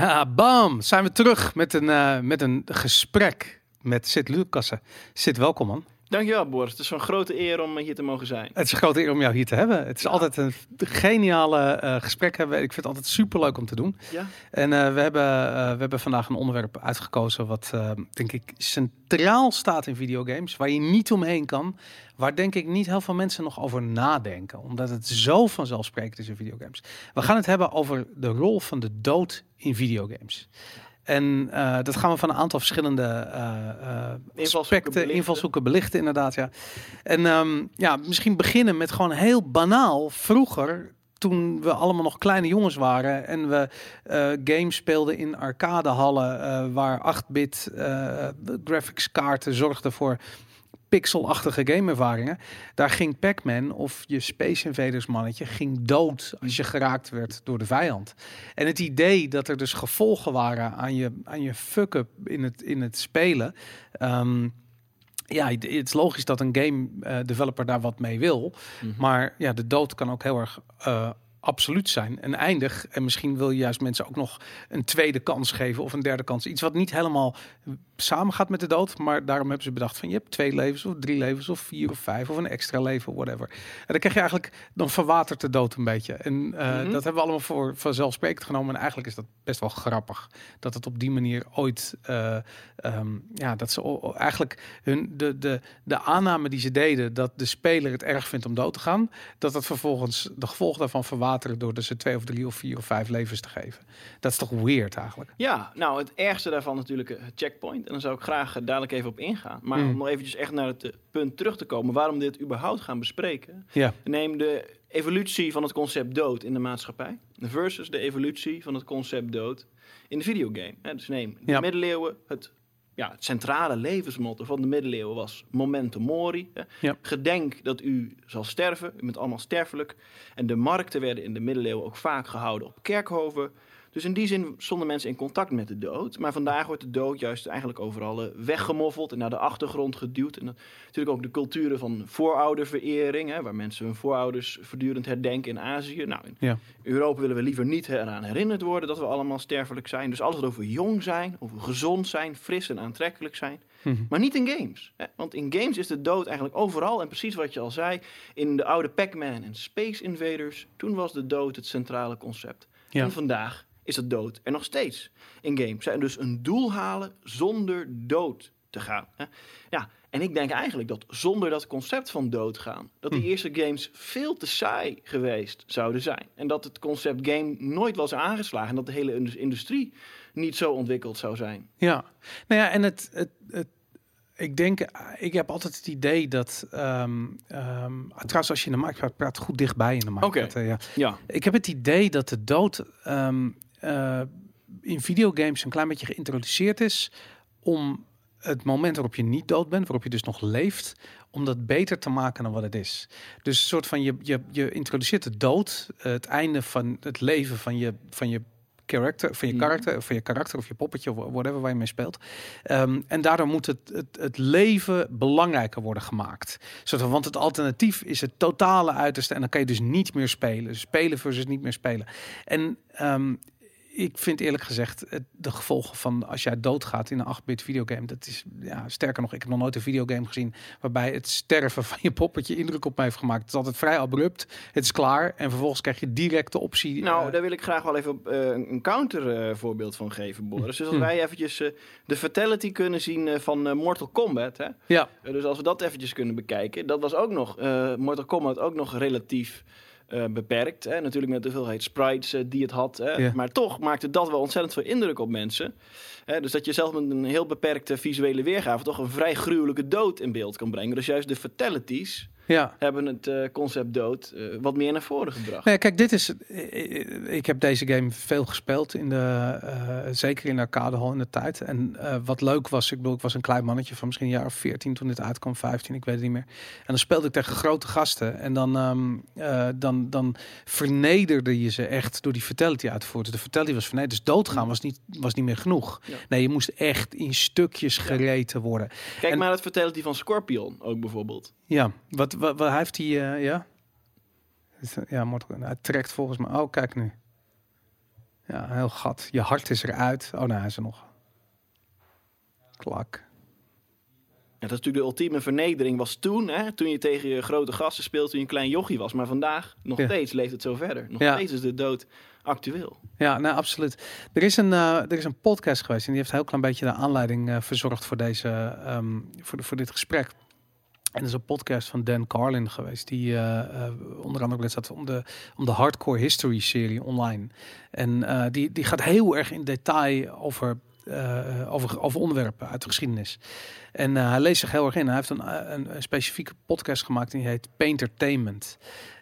Ja, bam! Zijn we terug met een, uh, met een gesprek met Sid Lucassen. Sid, welkom man. Dankjewel Boris, het is een grote eer om hier te mogen zijn. Het is een grote eer om jou hier te hebben. Het is altijd een geniale uh, gesprek hebben. Ik vind het altijd super leuk om te doen. Ja. En uh, we, hebben, we hebben vandaag een onderwerp uitgekozen wat denk ik centraal staat in videogames. Waar je niet omheen kan. Waar denk ik niet heel veel mensen nog over nadenken. Omdat het zo vanzelfsprekend is in videogames. We gaan het hebben over de rol van de dood in videogames. En uh, dat gaan we van een aantal verschillende uh, aspecten, belichten. invalshoeken belichten, inderdaad. Ja. En um, ja, misschien beginnen met gewoon heel banaal. Vroeger, toen we allemaal nog kleine jongens waren en we uh, games speelden in arcadehallen, waar 8-bit graphics kaarten zorgden voor pixelachtige gameervaringen. Daar ging Pac-Man of je Space Invaders mannetje ging dood als je geraakt werd door de vijand. En het idee dat er dus gevolgen waren aan je, aan je fuck-up in het, in het spelen. Ehm, ja, het is logisch dat een game uh, developer daar wat mee wil. Mhm. Maar ja, de dood kan ook heel erg uh, absoluut zijn en eindig. En misschien wil je juist mensen ook nog een tweede kans geven of een derde kans. Iets wat niet helemaal samen gaat met de dood. Maar daarom hebben ze bedacht van je hebt twee levens of drie levens of vier of vijf of een extra leven, whatever. En dan krijg je eigenlijk, dan verwatert de dood een beetje. En uh, dat hebben we allemaal voor vanzelfsprekend genomen. En eigenlijk is dat best wel grappig. Dat het op die manier ooit, uh, um, ja, dat ze eigenlijk hun, de, de, de aanname die ze deden, dat de speler het erg vindt om dood te gaan, dat het vervolgens de gevolgen daarvan verwateren door dus twee of drie of vier of vijf levens te geven. Dat is toch weird eigenlijk? Ja, nou het ergste daarvan natuurlijk het checkpoint. En dan zou ik graag dadelijk even op ingaan. Maar mm. om nog eventjes echt naar het punt terug te komen, waarom dit überhaupt gaan bespreken. Ja. Neem de evolutie van het concept dood in de maatschappij versus de evolutie van het concept dood in de videogame. Dus neem de middeleeuwen, het, ja, het centrale levensmotto van de middeleeuwen was memento mori. Ja. Gedenk dat u zal sterven, u bent allemaal sterfelijk. En de markten werden in de middeleeuwen ook vaak gehouden op kerkhoven. Dus in die zin stonden mensen in contact met de dood. Maar vandaag wordt de dood juist eigenlijk overal eh, weggemoffeld en naar de achtergrond geduwd. En natuurlijk ook de culturen van voorouderverering, hè, waar mensen hun voorouders voortdurend herdenken in Azië. Nou, in ja. Europa willen we liever niet eraan herinnerd worden dat we allemaal sterfelijk zijn. Dus alles wat over jong zijn, over gezond zijn, fris en aantrekkelijk zijn. Mhm. Maar niet in games. Hè? Want in games is de dood eigenlijk overal. En precies wat je al zei, in de oude Pac-Man en Space Invaders, toen was de dood het centrale concept. En vandaag is dat dood er nog steeds in games. En dus een doel halen zonder dood te gaan. Ja, en ik denk eigenlijk dat zonder dat concept van doodgaan, dat die hm. eerste games veel te saai geweest zouden zijn. En dat het concept game nooit was aangeslagen en dat de hele industrie niet zo ontwikkeld zou zijn. Ja, nou ja, en het, het, het ik denk, ik heb altijd het idee dat. Um, um, trouwens, als je in de markt praat, praat goed dichtbij in de markt. Okay. Uh, ja. ja. Ik heb het idee dat de dood um, uh, in videogames een klein beetje geïntroduceerd is om het moment waarop je niet dood bent, waarop je dus nog leeft, om dat beter te maken dan wat het is. Dus een soort van je, je, je introduceert de dood, het einde van het leven van je, van je character, van je mhm. karakter, van je karakter of je poppetje of whatever waar je mee speelt. Um, en daardoor moet het, het, het leven belangrijker worden gemaakt. Zodat, want het alternatief is het totale uiterste en dan kan je dus niet meer spelen. Spelen versus niet meer spelen. En um, ik vind eerlijk gezegd de gevolgen van als jij doodgaat in een 8-bit videogame, dat is ja, sterker nog, ik heb nog nooit een videogame gezien waarbij het sterven van je poppetje indruk op mij heeft gemaakt. Het is altijd vrij abrupt, het is klaar en vervolgens krijg je direct de optie. Nou, uh, daar wil ik graag wel even uh, een counter uh, voorbeeld van geven, Boris. Dus als hm. wij eventjes de fatality kunnen zien van Mortal Kombat, hè? Ja. dus als we dat eventjes kunnen bekijken, dat was ook nog Mortal Kombat ook nog relatief uh, beperkt. Hè? Natuurlijk met de hoeveelheid sprites uh, die het had. Hè? Maar toch maakte dat wel ontzettend veel indruk op mensen. Hè? Dus dat je zelf met een heel beperkte visuele weergave toch een vrij gruwelijke dood in beeld kan brengen. Dus juist de fatalities ja. hebben het uh, concept dood uh, wat meer naar voren gebracht. Nee, kijk, dit is. Eh, ik heb deze game veel gespeeld in de, uh, zeker in de arcadehal in de tijd. En wat leuk was, ik bedoel, ik was een klein mannetje van misschien een jaar of 14 toen dit uitkwam, 15, ik weet het niet meer. En dan speelde ik tegen grote gasten en dan, um, dan, dan vernederde je ze echt door die fatality uitvoeren. De fatality was vernederd, dus doodgaan was niet, was niet meer genoeg. Ja. Nee, je moest echt in stukjes gereten worden. Kijk maar het fatality van Scorpion ook bijvoorbeeld. Ja, wat, wat, wat heeft hij, uh, ja? Ja, hij trekt volgens mij. Oh, kijk nu. Ja, heel gat. Je hart is eruit. Oh, nou, hij is er nog. Klak. Ja, dat is natuurlijk de ultieme vernedering was toen, hè, toen je tegen je grote gasten speelde, toen je een klein jochie was. Maar vandaag, nog steeds, leeft het zo verder. Nog steeds is de dood actueel. Ja, nou, absoluut. Er is, een, uh, er is een podcast geweest en die heeft een heel klein beetje de aanleiding uh, verzorgd voor, deze, um, voor, voor dit gesprek. En er is een podcast van Dan Carlin geweest, die uh, onder andere staat om de, om de Hardcore History serie online. En die, die gaat heel erg in detail over over, over onderwerpen uit de geschiedenis. En hij leest zich heel erg in. Hij heeft een, een, een specifieke podcast gemaakt die heet Paintertainment.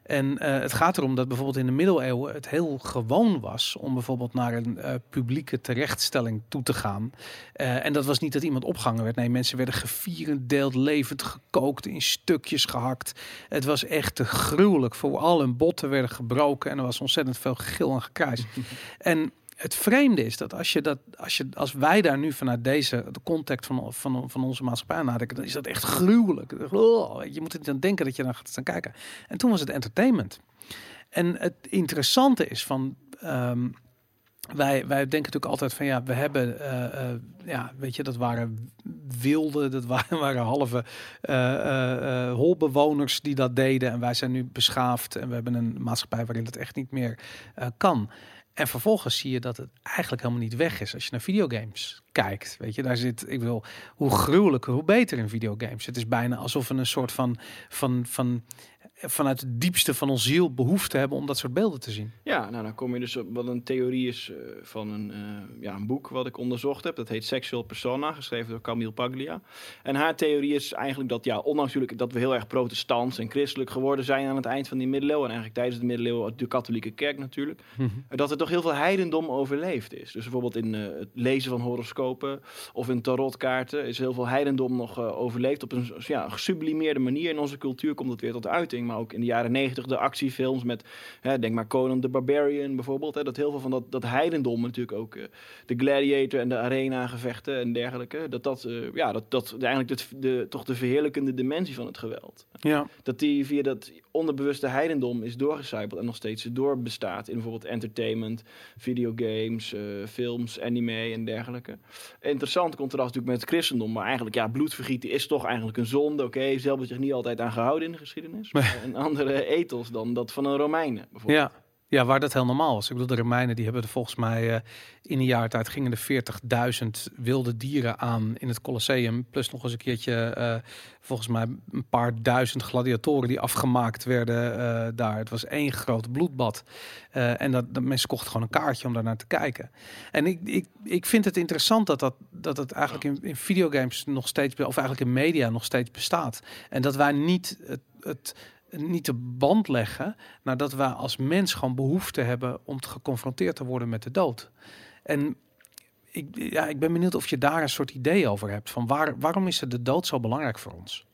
En uh, het gaat erom dat bijvoorbeeld in de middeleeuwen het heel gewoon was om bijvoorbeeld naar een uh, publieke terechtstelling toe te gaan. Uh, en dat was niet dat iemand opgehangen werd. Nee, mensen werden gevierendeeld, levend gekookt, in stukjes gehakt. Het was echt te gruwelijk. Vooral hun botten werden gebroken en er was ontzettend veel gegil en gekruis. en het vreemde is dat als je dat, als je, als wij daar nu vanuit deze, de context van, van, van onze maatschappij nadenken, dan is dat echt gruwelijk. Oh, je moet het aan denken dat je dan gaat staan kijken. En toen was het entertainment. En het interessante is van. Um, wij, wij denken natuurlijk altijd van ja, we hebben, uh, uh, ja, weet je, dat waren wilde, dat waren, waren halve uh, holbewoners die dat deden. En wij zijn nu beschaafd en we hebben een maatschappij waarin dat echt niet meer kan. En vervolgens zie je dat het eigenlijk helemaal niet weg is als je naar videogames kijkt. Weet je, daar zit, ik wil, hoe gruwelijker, hoe beter in videogames. Het is bijna alsof we een soort van, van, van vanuit het diepste van ons ziel behoefte hebben om dat soort beelden te zien. Ja, nou dan kom je dus op wat een theorie is uh, van een, uh, ja, een boek wat ik onderzocht heb. Dat heet Sexual Persona, geschreven door Camille Paglia. En haar theorie is eigenlijk dat, ja, ondanks natuurlijk dat we heel erg protestants en christelijk geworden zijn aan het eind van die middeleeuwen, en eigenlijk tijdens de middeleeuwen de katholieke kerk natuurlijk, mm -hmm. dat er toch heel veel heidendom overleefd is. Dus bijvoorbeeld in uh, het lezen van horoscopen of in tarotkaarten is heel veel heidendom nog overleefd. Op een ja, gesublimeerde manier in onze cultuur komt het weer tot uiting maar ook in de jaren negentig de actiefilms met, hè, denk maar Conan the Barbarian bijvoorbeeld. Hè, dat heel veel van dat, dat heidendom natuurlijk ook, uh, de gladiator en de arena gevechten en dergelijke, dat dat, uh, ja, dat, dat eigenlijk de, de, toch de verheerlijkende dimensie van het geweld. Ja. Dat die via dat onderbewuste heidendom is doorgecijpeld en nog steeds doorbestaat in bijvoorbeeld entertainment, videogames, uh, films, anime en dergelijke. Interessant contrast natuurlijk met het christendom, maar eigenlijk ja, bloedvergieten is toch eigenlijk een zonde. Oké, okay, zelf zich niet altijd aan gehouden in de geschiedenis. Maar een andere ethos dan dat van een Romeinen bijvoorbeeld. Ja. Ja, waar dat heel normaal was. Ik bedoel, de Romeinen die hebben er volgens mij uh, in een jaar tijd gingen er 40.000 wilde dieren aan in het Colosseum. Plus nog eens een keertje, uh, volgens mij een paar duizend gladiatoren die afgemaakt werden uh, daar. Het was één groot bloedbad. en dat, dat, mensen kochten gewoon een kaartje om daar naar te kijken. En ik, ik, ik vind het interessant dat, dat, dat het eigenlijk in, in videogames nog steeds, of eigenlijk in media nog steeds bestaat. En dat wij niet het, het niet de band leggen nadat we als mens gewoon behoefte hebben om te geconfronteerd te worden met de dood. En ik, ja, ik ben benieuwd of je daar een soort idee over hebt van waar, waarom is de dood zo belangrijk voor ons?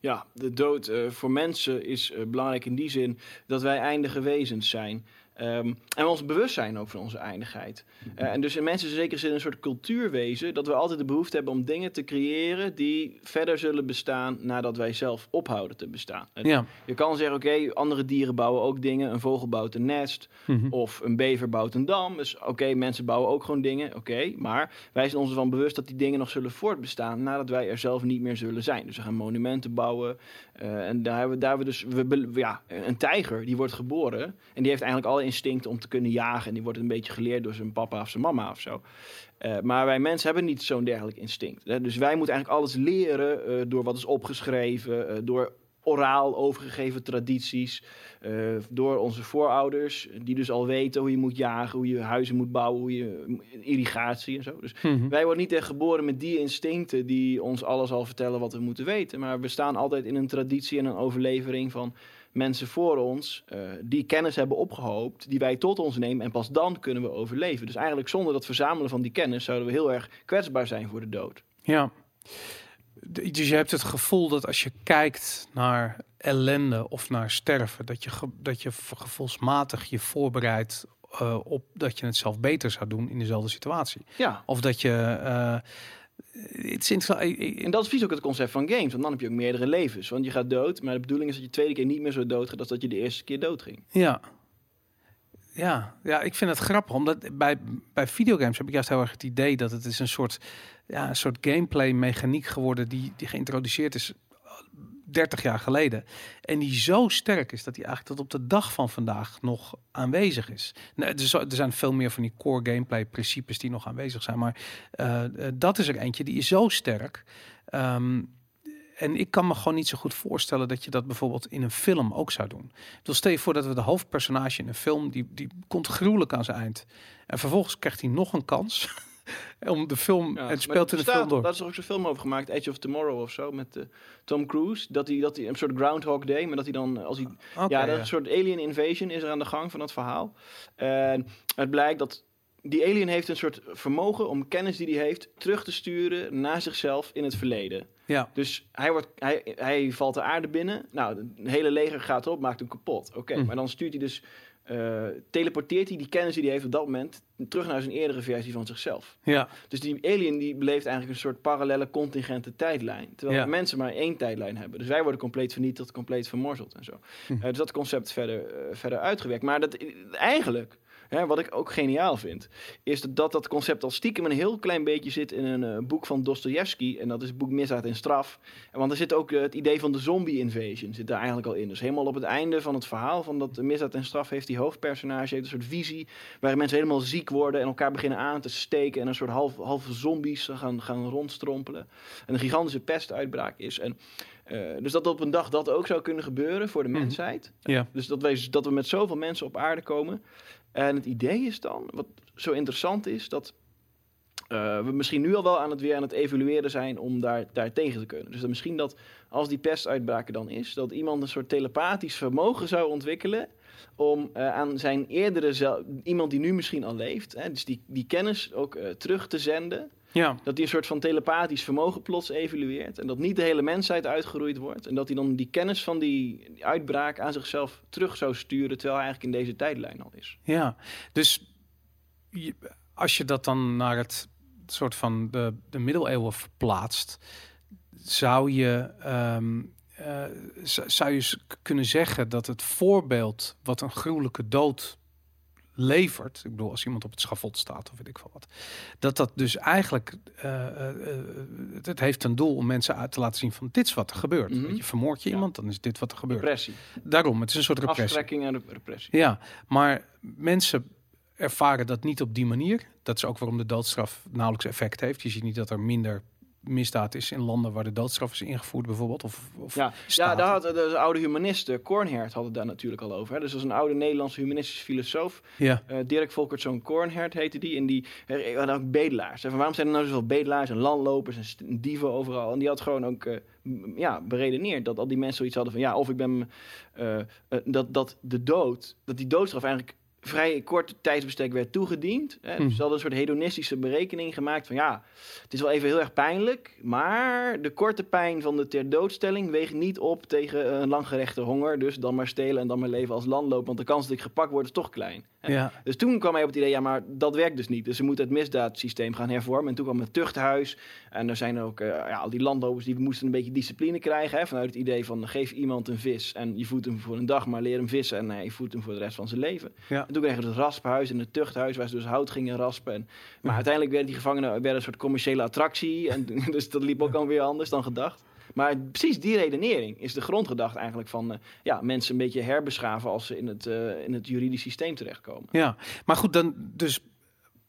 Ja, de dood uh, voor mensen is uh, belangrijk in die zin dat wij eindige wezens zijn. Um, en ons bewustzijn ook van onze eindigheid. Uh, en dus in mensen zeker zin een soort cultuurwezen dat we altijd de behoefte hebben om dingen te creëren die verder zullen bestaan nadat wij zelf ophouden te bestaan. Ja. Je kan zeggen, oké, andere dieren bouwen ook dingen. Een vogel bouwt een nest mm -hmm. of een bever bouwt een dam. Dus oké, mensen bouwen ook gewoon dingen, oké. maar wij zijn ons ervan bewust dat die dingen nog zullen voortbestaan nadat wij er zelf niet meer zullen zijn. Dus we gaan monumenten bouwen. Uh, en daar hebben we, daar hebben we dus, we, ja, een tijger die wordt geboren en die heeft eigenlijk alle instinct om te kunnen jagen. En die wordt een beetje geleerd door zijn papa of zijn mama of zo. Uh, maar wij mensen hebben niet zo'n dergelijk instinct. Hè? Dus wij moeten eigenlijk alles leren uh, door wat is opgeschreven, uh, door oraal overgegeven tradities, door onze voorouders, die dus al weten hoe je moet jagen, hoe je huizen moet bouwen, hoe je irrigatie en zo. Dus mm -hmm. wij worden niet echt geboren met die instincten die ons alles al vertellen wat we moeten weten. Maar we staan altijd in een traditie en een overlevering van mensen voor ons uh, die kennis hebben opgehoopt, die wij tot ons nemen en pas dan kunnen we overleven. Dus eigenlijk zonder dat verzamelen van die kennis zouden we heel erg kwetsbaar zijn voor de dood. Ja. Dus je hebt het gevoel dat als je kijkt naar ellende of naar sterven, dat je, dat je gevoelsmatig je voorbereidt uh, op dat je het zelf beter zou doen in dezelfde situatie. Ja. Of dat je. Uh, het is en dat is precies ook het concept van games. Want dan heb je ook meerdere levens. Want je gaat dood, maar de bedoeling is dat je tweede keer niet meer zo dood gaat als dat je de eerste keer dood ging. Ja. Ja, ja, ik vind het grappig, omdat bij, bij videogames heb ik juist heel erg het idee dat het is een soort, ja, een soort gameplay mechaniek geworden die, die geïntroduceerd is 30 jaar geleden. En die zo sterk is dat hij eigenlijk tot op de dag van vandaag nog aanwezig is. Nee, er, er zijn veel meer van die core gameplay principes die nog aanwezig zijn. Maar uh, dat is er eentje die is zo sterk. Um, en ik kan me gewoon niet zo goed voorstellen dat je dat bijvoorbeeld in een film ook zou doen. Dus stel je voor dat we de hoofdpersonage in een film, die, die komt gruwelijk aan zijn eind. En vervolgens krijgt hij nog een kans om de film ja, en speelt in de film door. Dat is er ook zo'n film over gemaakt, Edge of Tomorrow of zo, met uh, Tom Cruise. Dat hij, dat hij een soort Groundhog Day, maar dat hij dan als hij... ja, dat een soort alien invasion is er aan de gang van het verhaal. En het blijkt dat die alien heeft een soort vermogen om kennis die hij heeft terug te sturen naar zichzelf in het verleden. Ja. Dus hij, wordt, hij, hij valt de aarde binnen. Nou, het hele leger gaat erop, maakt hem kapot. Oké, hm. maar dan stuurt hij dus, uh, teleporteert hij die kennis die hij heeft op dat moment terug naar zijn eerdere versie van zichzelf. Ja. Dus die alien die beleeft eigenlijk een soort parallele contingente tijdlijn. Terwijl mensen maar één tijdlijn hebben. Dus wij worden compleet vernietigd, compleet vermorzeld en zo. Hm. Uh, dus dat concept verder, uh, verder uitgewerkt. Maar dat, eigenlijk Hè, wat ik ook geniaal vind, is dat dat concept al stiekem een heel klein beetje zit in een uh, boek van Dostoevsky. En dat is het boek Misdaad en Straf. En want er zit ook uh, het idee van de zombie invasion zit daar eigenlijk al in. Dus helemaal op het einde van het verhaal van dat Misdaad en Straf heeft die hoofdpersonage heeft een soort visie waarin mensen helemaal ziek worden en elkaar beginnen aan te steken en een soort half, halve zombies gaan, gaan rondstrompelen. En een gigantische pestuitbraak is. En uh, dus dat op een dag dat ook zou kunnen gebeuren voor de mhm. mensheid. Ja. Dus dat, dat we met zoveel mensen op aarde komen. En het idee is dan, wat zo interessant is, dat uh, we misschien nu al wel aan het weer aan het evalueren zijn om daar, daar tegen te kunnen. Dus dat misschien dat als die pestuitbraken dan is, dat iemand een soort telepathisch vermogen zou ontwikkelen om uh, aan zijn eerdere iemand die nu misschien al leeft, hè, dus die, die kennis ook uh, terug te zenden. Ja. Dat hij een soort van telepathisch vermogen plots evalueert. En dat niet de hele mensheid uitgeroeid wordt. En dat hij dan die kennis van die, uitbraak aan zichzelf terug zou sturen. Terwijl hij eigenlijk in deze tijdlijn al is. Ja, dus als je dat dan naar het soort van de, de middeleeuwen verplaatst. Zou je, um, uh, zou je kunnen zeggen dat het voorbeeld wat een gruwelijke dood levert, ik bedoel als iemand op het schavot staat of weet ik veel wat, dat dat dus eigenlijk, uh, uh, het heeft een doel om mensen uit te laten zien van dit is wat er gebeurt. Mm je, vermoord je iemand, dan is dit wat er gebeurt. Repressie. Daarom, het is een soort repressie. Aftrekking en repressie. Ja, maar mensen ervaren dat niet op die manier. Dat is ook waarom de doodstraf nauwelijks effect heeft. Je ziet niet dat er minder misdaad is in landen waar de doodstraf is ingevoerd, bijvoorbeeld? Of, of ja, ja, daar had de, oude humanisten, Kornhert, hadden daar natuurlijk al over. Hè. Dus dat is een oude Nederlandse humanistische filosoof. Ja. Uh, Dirk Volkertzoon Kornhert heette die. En die hadden ook bedelaars. En waarom zijn er nou zoveel bedelaars en landlopers en dieven overal? En die had gewoon ook uh, ja, beredeneerd dat al die mensen zoiets hadden van... ja, of ik ben... Uh, dat, dat de dood, dat die doodstraf eigenlijk vrij korte tijdsbestek werd toegediend. Hè. Dus ze hadden een soort hedonistische berekening gemaakt van ja, het is wel even heel erg pijnlijk, maar de korte pijn van de ter doodstelling weegt niet op tegen een langgerechte honger. Dus dan maar stelen en dan maar leven als landloop, want de kans dat ik gepakt word is toch klein. Ja. Dus toen kwam hij op het idee, ja, maar dat werkt dus niet. Dus ze moeten het misdaadsysteem gaan hervormen. En toen kwam het tuchthuis. En er zijn ook uh, ja, al die landlopers die moesten een beetje discipline krijgen. Hè, vanuit het idee van geef iemand een vis en je voedt hem voor een dag, maar leer hem vissen en uh, je voedt hem voor de rest van zijn leven. Ja. En toen kregen we het rasphuis en het tuchthuis waar ze dus hout gingen raspen. En, maar uiteindelijk werden die gevangenen werden een soort commerciële attractie. En, dus dat liep ook alweer anders dan gedacht. Maar precies die redenering is de grondgedachte eigenlijk van uh, ja, mensen een beetje herbeschaven als ze in het, uh, in het juridisch systeem terechtkomen. Ja, maar goed, dan dus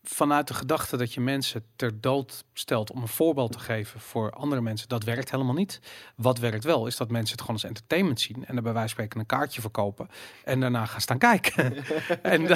vanuit de gedachte dat je mensen ter dood stelt om een voorbeeld te geven voor andere mensen, dat werkt helemaal niet. Wat werkt wel, is dat mensen het gewoon als entertainment zien en er bij wijze van spreken een kaartje verkopen en daarna gaan staan kijken. en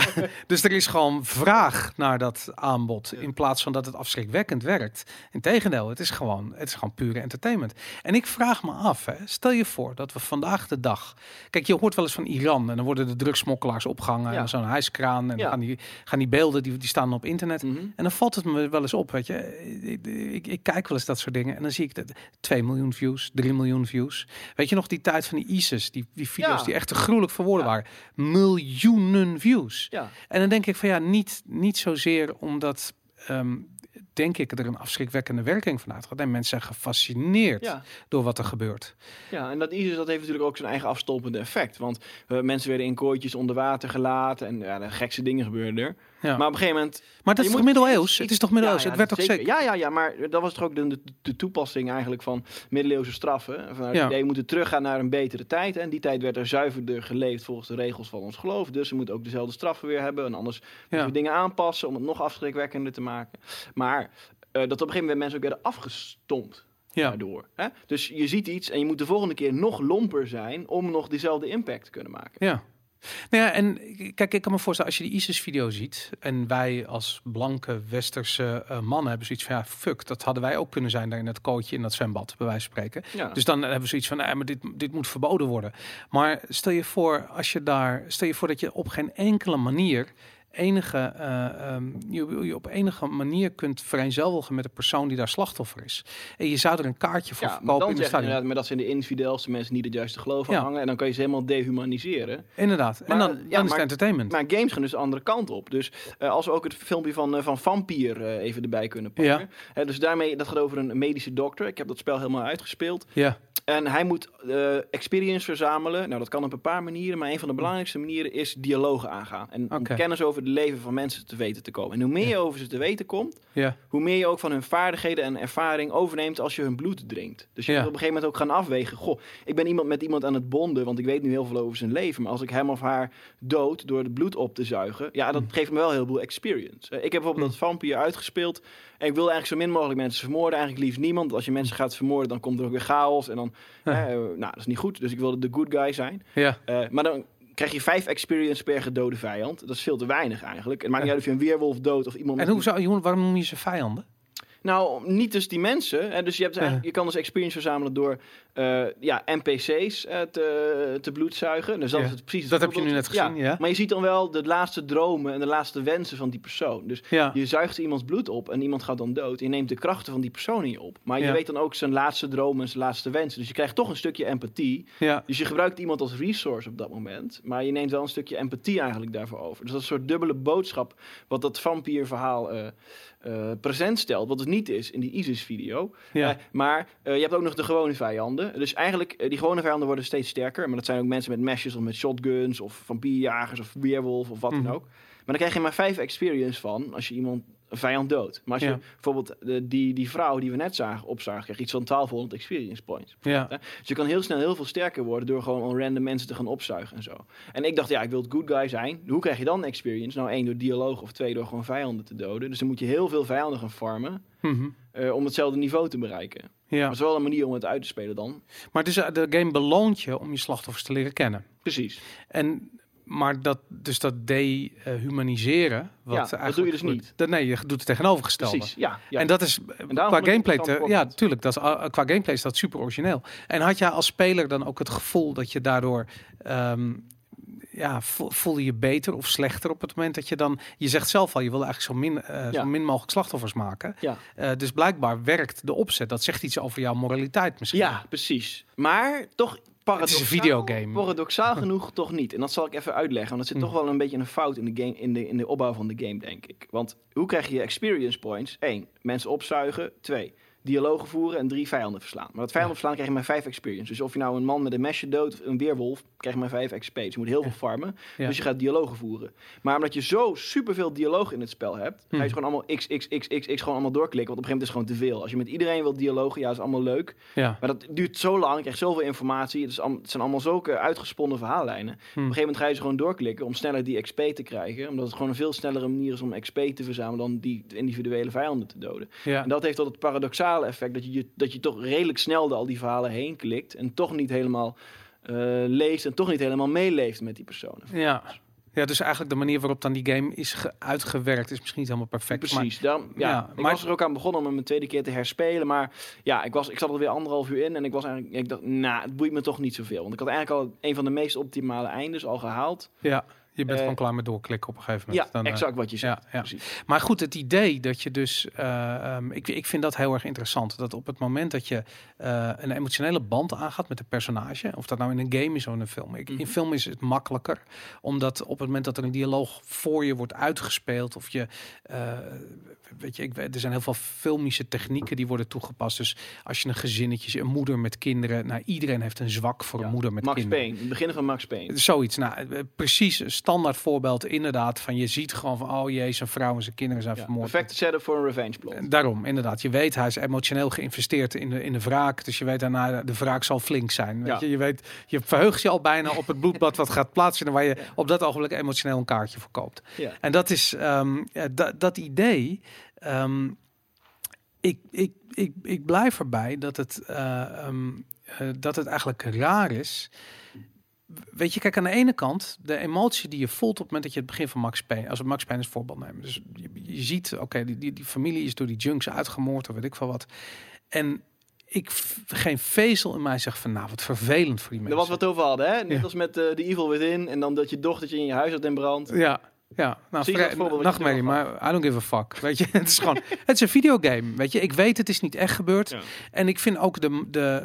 dus er is gewoon vraag naar dat aanbod in plaats van dat het afschrikwekkend werkt. Integendeel, het is gewoon, het is gewoon pure entertainment. En ik vraag me af, hè, stel je voor dat we vandaag de dag, kijk, je hoort wel eens van Iran en dan worden de drugsmokkelaars opgehangen ja. en zo'n hijskraan en dan gaan die, gaan die beelden die, die staan op internet. Mhm. En dan valt het me wel eens op, weet je. Ik, ik, ik, kijk wel eens dat soort dingen en dan zie ik dat 2 miljoen views, 3 miljoen views. Weet je nog die tijd van die ISIS, die, die video's die echt te gruwelijk voor woorden waren. Miljoenen views. Ja. En dan denk ik van ja, niet, niet zozeer omdat um, denk ik, er een afschrikwekkende werking van uitgaat. En mensen zijn gefascineerd door wat er gebeurt. Ja, en dat ISIS dat heeft natuurlijk ook zijn eigen afstolpende effect. Want uh, mensen werden in kooitjes onder water gelaten en ja, de gekste dingen gebeurden er. Ja. Maar op een gegeven moment... Maar dat is toch middeleeuws? Het is toch middeleeuws? het werd toch zeker... Ja, ja, ja, maar dat was toch ook de, de, toepassing eigenlijk van middeleeuwse straffen. Vanuit ja. idee, we moeten teruggaan naar een betere tijd. En die tijd werd er zuiverder geleefd volgens de regels van ons geloof. Dus we moeten ook dezelfde straffen weer hebben. En anders moeten we dingen aanpassen om het nog afschrikwekkender te maken. Maar uh, dat op een gegeven moment mensen ook werden afgestompt. Ja. Daardoor. Hè? Dus je ziet iets en je moet de volgende keer nog lomper zijn om nog diezelfde impact te kunnen maken. Ja. Nou ja, en kijk, ik kan me voorstellen, als je die ISIS-video ziet en wij als blanke westerse uh, mannen hebben zoiets van, ja, fuck, dat hadden wij ook kunnen zijn daar in het kootje in dat zwembad, bij wijze van spreken. Ja. Dus dan hebben we zoiets van, nee, maar dit, dit moet verboden worden. Maar stel je voor, als je daar, stel je voor dat je op geen enkele manier enige, uh, um, je, je, op enige manier kunt vereenzelvigen met de persoon die daar slachtoffer is. En je zou er een kaartje voor ja, verkopen in de stadion. Maar dat zijn de infidelste mensen die het juiste geloof ja. hangen. En dan kan je ze helemaal dehumaniseren. Inderdaad. en dan, ja, dan is het entertainment. Maar games gaan dus de andere kant op. Dus uh, als we ook het filmpje van, uh, van Vampire uh, even erbij kunnen pakken. Ja. dus daarmee, dat gaat over een medische dokter. Ik heb dat spel helemaal uitgespeeld. Ja. En hij moet uh, experience verzamelen. Nou, dat kan op een paar manieren. Maar een van de belangrijkste manieren is dialogen aangaan. En okay. kennis over het leven van mensen te weten te komen. En hoe meer je over ze te weten komt, ja. hoe meer je ook van hun vaardigheden en ervaring overneemt als je hun bloed drinkt. Dus je ja. moet op een gegeven moment ook gaan afwegen. Goh, ik ben iemand met iemand aan het bonden, want ik weet nu heel veel over zijn leven. Maar als ik hem of haar dood door het bloed op te zuigen, ja, dat hm. geeft me wel heel veel experience. ik heb bijvoorbeeld hm. dat vampire uitgespeeld. En ik wil eigenlijk zo min mogelijk mensen vermoorden. Eigenlijk liefst niemand. Als je mensen gaat vermoorden, dan komt er ook weer chaos. En dan, nou, dat is niet goed. Dus ik wilde de good guy zijn. Ja. Uh, maar dan krijg je vijf experience per gedode vijand. Dat is veel te weinig eigenlijk. Het maakt niet uit of je een weerwolf dood of iemand... En hoe zou, je, waarom noem je ze vijanden? Nou, niet dus die mensen. Hè. Dus je, hebt je kan dus experience verzamelen door uh, ja, NPC's uh, eh, te, te bloedzuigen. Dus dat is het precies. Dat heb je nu net gezien, ja. Maar je ziet dan wel de laatste dromen en de laatste wensen van die persoon. Dus je zuigt iemands bloed op en iemand gaat dan dood. Je neemt de krachten van die persoon in je op. Maar je weet dan ook zijn laatste dromen en zijn laatste wensen. Dus je krijgt toch een stukje empathie. Dus je gebruikt iemand als resource op dat moment. Maar je neemt wel een stukje empathie eigenlijk daarvoor over. Dus dat is een soort dubbele boodschap wat dat vampierverhaal uh, uh, present stelt. Wat het niet is in die ISIS-video. Ja. maar je hebt ook nog de gewone vijanden. Dus eigenlijk, eh, die gewone vijanden worden steeds sterker. Maar dat zijn ook mensen met meshes of met shotguns of vampierjagers of weerwolf of wat dan mhm. ook. Maar dan krijg je maar vijf experience van als je iemand een vijand dood. Maar als je bijvoorbeeld de, eh, die, die vrouw die we net zagen opzagen, krijg je iets van 1200 experience points. Ja. Dus je kan heel snel heel veel sterker worden door gewoon random mensen te gaan opzuigen en zo. En ik dacht, ja, ik wil het good guy zijn. Hoe krijg je dan experience? Nou, één door dialoog of twee door gewoon vijanden te doden. Dus dan moet je heel veel vijanden gaan farmen mhm. eh, om hetzelfde niveau te bereiken. Ja. Maar het is wel een manier om het uit te spelen dan. Maar het is, uh, de game beloont je om je slachtoffers te leren kennen. Precies. En maar dat, dus dat dehumaniseren, wat ja, dat doe je dus niet. Dat, nee, je doet het tegenovergestelde. Precies, ja, ja. En dat is qua gameplay, te, ja, natuurlijk, dat is, uh, qua gameplay is dat super origineel. En had jij als speler dan ook het gevoel dat je daardoor, um, ja, voelde je beter of slechter op het moment dat je dan, je zegt zelf al, je wil eigenlijk zo min, uh, zo min mogelijk slachtoffers maken. Ja. Uh, dus blijkbaar werkt de opzet. Dat zegt iets over jouw moraliteit misschien. Ja, precies. Maar toch paradoxaal, het is een videogame. Paradoxaal genoeg toch niet. En dat zal ik even uitleggen. Want er zit toch hm. wel een beetje een fout in de, game, in, de, in de opbouw van de game, denk ik. Want hoe krijg je experience points? Eén, mensen opzuigen. Twee, dialogen voeren en drie vijanden verslaan. Maar dat vijanden verslaan krijg je maar vijf experience. Dus of je nou een man met een mesje dood of een weerwolf, krijg je maar vijf XP. Dus je moet heel veel farmen. Dus je gaat dialogen voeren. Maar omdat je zo superveel dialoog in het spel hebt, ga je hm. gewoon allemaal x, x, x, x, x gewoon allemaal doorklikken. Want op een gegeven moment is het gewoon te veel. Als je met iedereen wilt dialogen, ja, is allemaal leuk. Ja. Maar dat duurt zo lang, je krijgt zoveel informatie. Het, is het zijn allemaal zulke uitgesponnen verhaallijnen. Hm. Op een gegeven moment ga je ze gewoon doorklikken om sneller die XP te krijgen. Omdat het gewoon een veel snellere manier is om XP te verzamelen dan die individuele vijanden te doden. Ja. En dat heeft tot het paradoxale effect dat je dat je toch redelijk snel door al die verhalen heen klikt. En toch niet helemaal uh, leest en toch niet helemaal meeleeft met die personen. Ja. Ja, dus eigenlijk de manier waarop dan die game is uitgewerkt is misschien niet helemaal perfect. Precies. Maar, dan, ja, ik maar, was er ook aan begonnen om hem een tweede keer te herspelen. Maar ja, ik, was, ik zat er weer anderhalf uur in en ik was eigenlijk, ik dacht, nou, het boeit me toch niet zoveel. Want ik had eigenlijk al een van de meest optimale eindes al gehaald. Ja. Je bent gewoon klaar met doorklikken op een gegeven moment. Ja, exact wat je zegt. Ja, ja. Maar goed, het idee dat je dus... um, ik, ik vind dat heel erg interessant. Dat op het moment dat je een emotionele band aangaat met een personage... of dat nou in een game is of in een film. Ik, In mhm. film is het makkelijker. Omdat op het moment dat er een dialoog voor je wordt uitgespeeld... of je... weet je, ik, er zijn heel veel filmische technieken die worden toegepast. Dus als je een gezinnetje, een moeder met kinderen... Nou, iedereen heeft een zwak voor een moeder met Max kinderen. Payne, het begin van Max Payne. Zoiets. Nou, eh, precies standaard voorbeeld inderdaad van je ziet gewoon van oh jee, zijn vrouw en zijn kinderen zijn vermoord. Perfecte setup voor een revenge plot. Daarom, inderdaad. Je weet, hij is emotioneel geïnvesteerd in de, in de wraak. Dus je weet daarna, de wraak zal flink zijn. Weet je? je weet, je verheugt je al bijna op het bloedbad wat gaat plaatsvinden waar je op dat ogenblik emotioneel een kaartje voor koopt. En dat is um, dat, dat idee. Um, ik, ik, ik, ik blijf erbij dat het, uh, um, uh, dat het eigenlijk raar is weet je, kijk aan de ene kant, de emotie die je voelt op het moment dat je het begin van Max Payne, als we Max Payne als voorbeeld nemen. Dus je, je ziet, oké, die, die, die familie is door die junks uitgemoord of weet ik veel wat. En ik geen vezel in mij zeg van nou wat vervelend voor die mensen. Dat was wat we het over hadden, hè? Net als met uh, de Evil Within en dan dat je dochtertje in je huis had in brand. Ja, ja, nou, nachtmerrie, maar I don't give a fuck. Weet je, het is gewoon, het is een videogame. Weet je, ik weet het is niet echt gebeurd. En ik vind ook de, de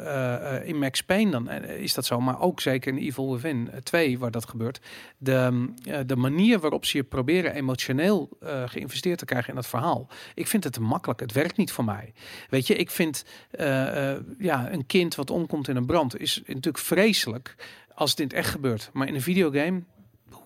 uh, in Max Payne dan uh, is dat zo, maar ook zeker in Evil Within 2 waar dat gebeurt. De, uh, de manier waarop ze je proberen emotioneel geïnvesteerd te krijgen in dat verhaal. Ik vind het te makkelijk. Het werkt niet voor mij. Weet je, ik vind ja, een kind wat omkomt in een brand is natuurlijk vreselijk als het in het echt gebeurt. Maar in een videogame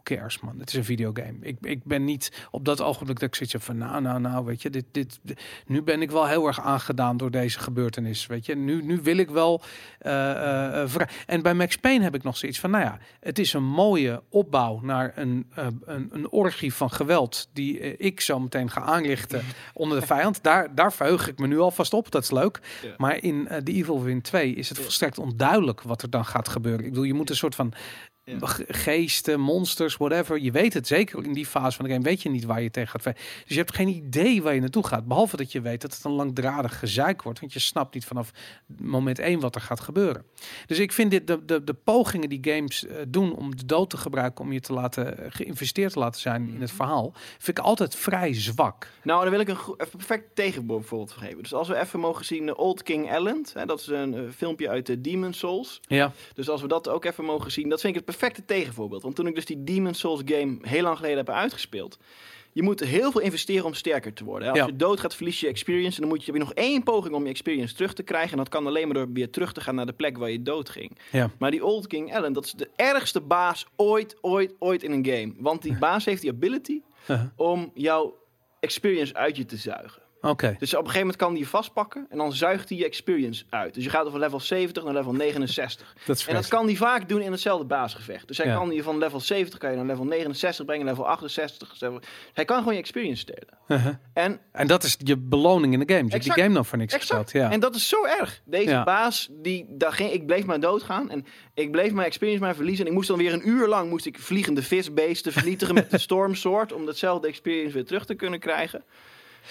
cares, man. Het is een videogame. Ik, ik ben niet op dat ogenblik dat ik heb van, nou, nou, nou, weet je, dit, dit, nu ben ik wel heel erg aangedaan door deze gebeurtenis, weet je. Nu, nu wil ik wel uh, uh, En bij Max Payne heb ik nog zoiets van, nou ja, het is een mooie opbouw naar een, uh, een, een orgie van geweld die ik zo meteen ga aanrichten onder de vijand. Daar, daar verheug ik me nu alvast op, dat is leuk. Maar in The Evil Win 2 is het volstrekt onduidelijk wat er dan gaat gebeuren. Ik bedoel, je moet een soort van geesten, monsters, whatever. Je weet het zeker in die fase van de game weet je niet waar je tegen gaat. Dus je hebt geen idee waar je naartoe gaat. Behalve dat je weet dat het een langdradig gezeik wordt. Want je snapt niet vanaf moment één wat er gaat gebeuren. Dus ik vind dit de, de, de pogingen die games uh, doen om de dood te gebruiken om je te laten uh, geïnvesteerd te laten zijn in het mhm. verhaal, vind ik altijd vrij zwak. Nou, dan wil ik een perfect tegenvoorbeeld geven. Dus als we even mogen zien, uh, Old King Island, hè, dat is een filmpje uit de Demon Souls. Ja. Dus als we dat ook even mogen zien, dat vind ik het perfecte tegenvoorbeeld. Want toen ik dus die Demon Souls game heel lang geleden heb uitgespeeld. Je moet heel veel investeren om sterker te worden. Als je dood gaat, verlies je experience. En dan moet je, heb je nog één poging om je experience terug te krijgen. En dat kan alleen maar door weer terug te gaan naar de plek waar je dood ging. Ja. Maar die Old King Allen, dat is de ergste baas ooit, ooit, ooit in een game. Want die baas heeft die ability uh-huh. om jouw experience uit je te zuigen. Oké. Dus op een gegeven moment kan hij je vastpakken en dan zuigt hij je experience uit. Dus je gaat van level 70 naar level 69. Dat is en dat kan hij vaak doen in hetzelfde baasgevecht. Dus hij kan je van level 70 kan je naar level 69 brengen, level 68. Hij kan gewoon je experience stelen. Uh-huh. en, en dat is je beloning in de game. Je hebt die game nog voor niks exact. Ja. En dat is zo erg. Deze baas, die, daar ging, ik bleef maar doodgaan. En ik bleef mijn experience maar verliezen. En ik moest dan weer een uur lang moest ik vliegende visbeesten vernietigen met de Storm Sword. Om datzelfde experience weer terug te kunnen krijgen.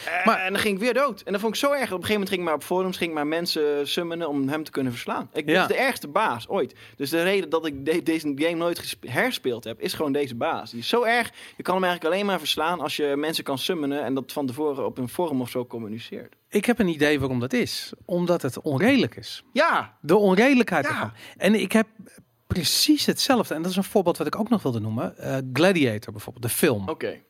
Eh, maar, en dan ging ik weer dood. En dat vond ik zo erg. Op een gegeven moment ging ik maar op forums, ging ik maar mensen summonen om hem te kunnen verslaan. Ik ja. de ergste baas ooit. Dus de reden dat ik deze game nooit herspeeld heb, is gewoon deze baas. Die is zo erg. Je kan hem eigenlijk alleen maar verslaan als je mensen kan summonen en dat van tevoren op een forum of zo communiceert. Ik heb een idee waarom dat is. Omdat het onredelijk is. Ja. De onredelijkheid ervan. En ik heb precies hetzelfde. En dat is een voorbeeld wat ik ook nog wilde noemen. Uh, Gladiator bijvoorbeeld, de film. Oké.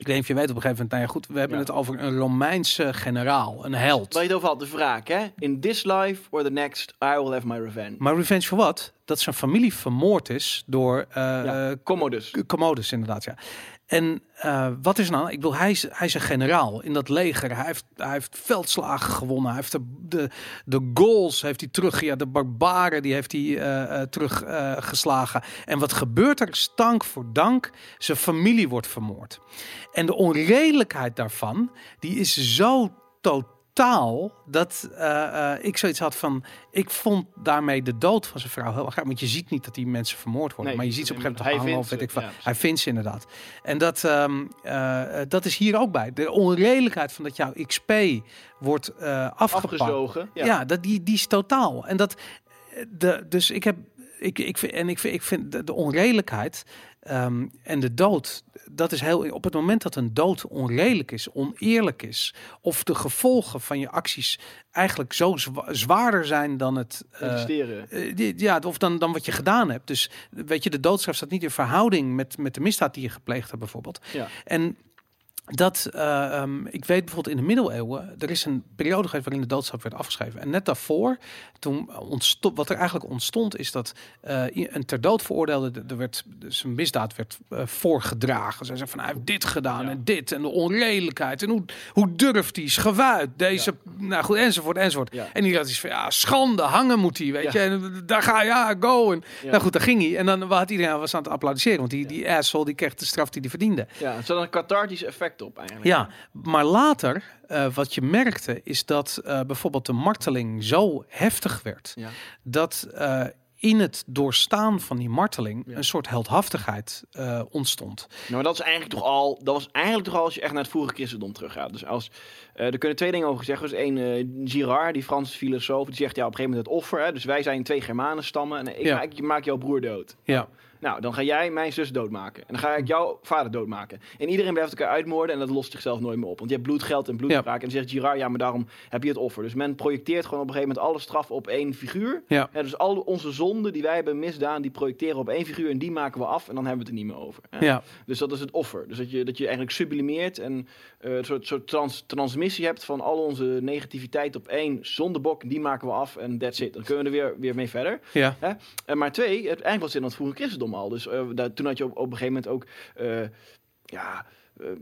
Ik weet niet of je weet op een gegeven moment, nou ja, goed, we hebben het over een Romeinse generaal, een held. Waar je het over had, de vraag, hè? In this life or the next, I will have my revenge. Maar revenge voor wat? Dat zijn familie vermoord is door uh, ja, Commodus. Commodus, inderdaad, ja. En uh, wat is nou? Ik bedoel, hij is, hij is een generaal in dat leger. Hij heeft, hij heeft veldslagen gewonnen. Hij heeft de, de, de goals heeft hij terug. Ja, de barbaren die heeft hij uh, uh, teruggeslagen. en wat gebeurt er? Stank voor dank. Zijn familie wordt vermoord. En de onredelijkheid daarvan, die is zo totaal taal dat uh, ik zoiets had van. Ik vond daarmee de dood van zijn vrouw heel graag. Want je ziet niet dat die mensen vermoord worden. maar je ziet ze op een gegeven moment hangen of weet ik van. hij vindt ze inderdaad. En dat, um, dat is hier ook bij. De onredelijkheid van dat jouw XP wordt afgepakt. Ja, ja dat, die, die is totaal. En dat. De, dus ik heb ik, ik vind, en ik vind, ik vind de, de onredelijkheid Ehm, en de dood, dat is heel. Op het moment dat een dood onredelijk is, oneerlijk is, of de gevolgen van je acties eigenlijk zo zwaarder zijn dan het. Uh, ja, of dan, dan wat je gedaan hebt. Dus weet je, de doodstraf staat niet in verhouding met, met de misdaad die je gepleegd hebt, bijvoorbeeld. Ja. En dat, uh, um, ik weet bijvoorbeeld in de middeleeuwen, er is een periode geweest waarin de doodstraf werd afgeschreven. En net daarvoor, toen ontstond, wat er eigenlijk ontstond, is dat uh, een ter dood veroordeelde, er werd, dus een misdaad werd uh, voorgedragen. Zij zei van, hij heeft dit gedaan ja. en dit en de onredelijkheid en hoe, hoe durft hij, schavuit, deze, ja. nou goed, enzovoort, enzovoort. Ja. En die had iets van, ja, schande, hangen moet hij, weet je. En daar ga ja, go. En, Nou goed, daar ging hij. En dan had iedereen was aan het applaudisseren, want die, die asshole, die kreeg de straf die hij verdiende. Ja, het een cathartisch effect op eigenlijk. Ja, maar later, uh, wat je merkte, is dat uh, bijvoorbeeld de marteling zo heftig werd, ja. dat uh, in het doorstaan van die marteling ja. een soort heldhaftigheid ontstond. Nou, maar dat is eigenlijk toch al, dat was eigenlijk toch al als je echt naar het vroege christendom teruggaat. Dus als, er kunnen twee dingen over gezegd worden. Dus één, Girard, die Franse filosoof, die zegt ja op een gegeven moment het offer. Hè, dus wij zijn twee Germanen stammen en ik, Ja. maak, ik maak jouw broer dood. Ja. Nou, dan ga jij mijn zus doodmaken. En dan ga ik jouw vader doodmaken. En iedereen blijft elkaar uitmoorden en dat lost zichzelf nooit meer op. Want je hebt bloed, geld en bloedwraak. En dan zegt Girard, ja, maar daarom heb je het offer. Dus men projecteert gewoon op een gegeven moment alle straf op één figuur. Ja. dus al onze zonden die wij hebben misdaan, die projecteren op één figuur. En die maken we af en dan hebben we het er niet meer over. Ja. Dus dat is het offer. Dus dat je, dat je eigenlijk sublimeert en eh, een soort, soort trans, transmissie hebt van al onze negativiteit op één zondebok. Die maken we af en that's it. Dan kunnen we er weer, weer mee verder. Ja. Hè? En maar twee, het, eigenlijk was in het vroege christendom Dus eh, daar, toen had je op, op een gegeven moment ook... eh, ja,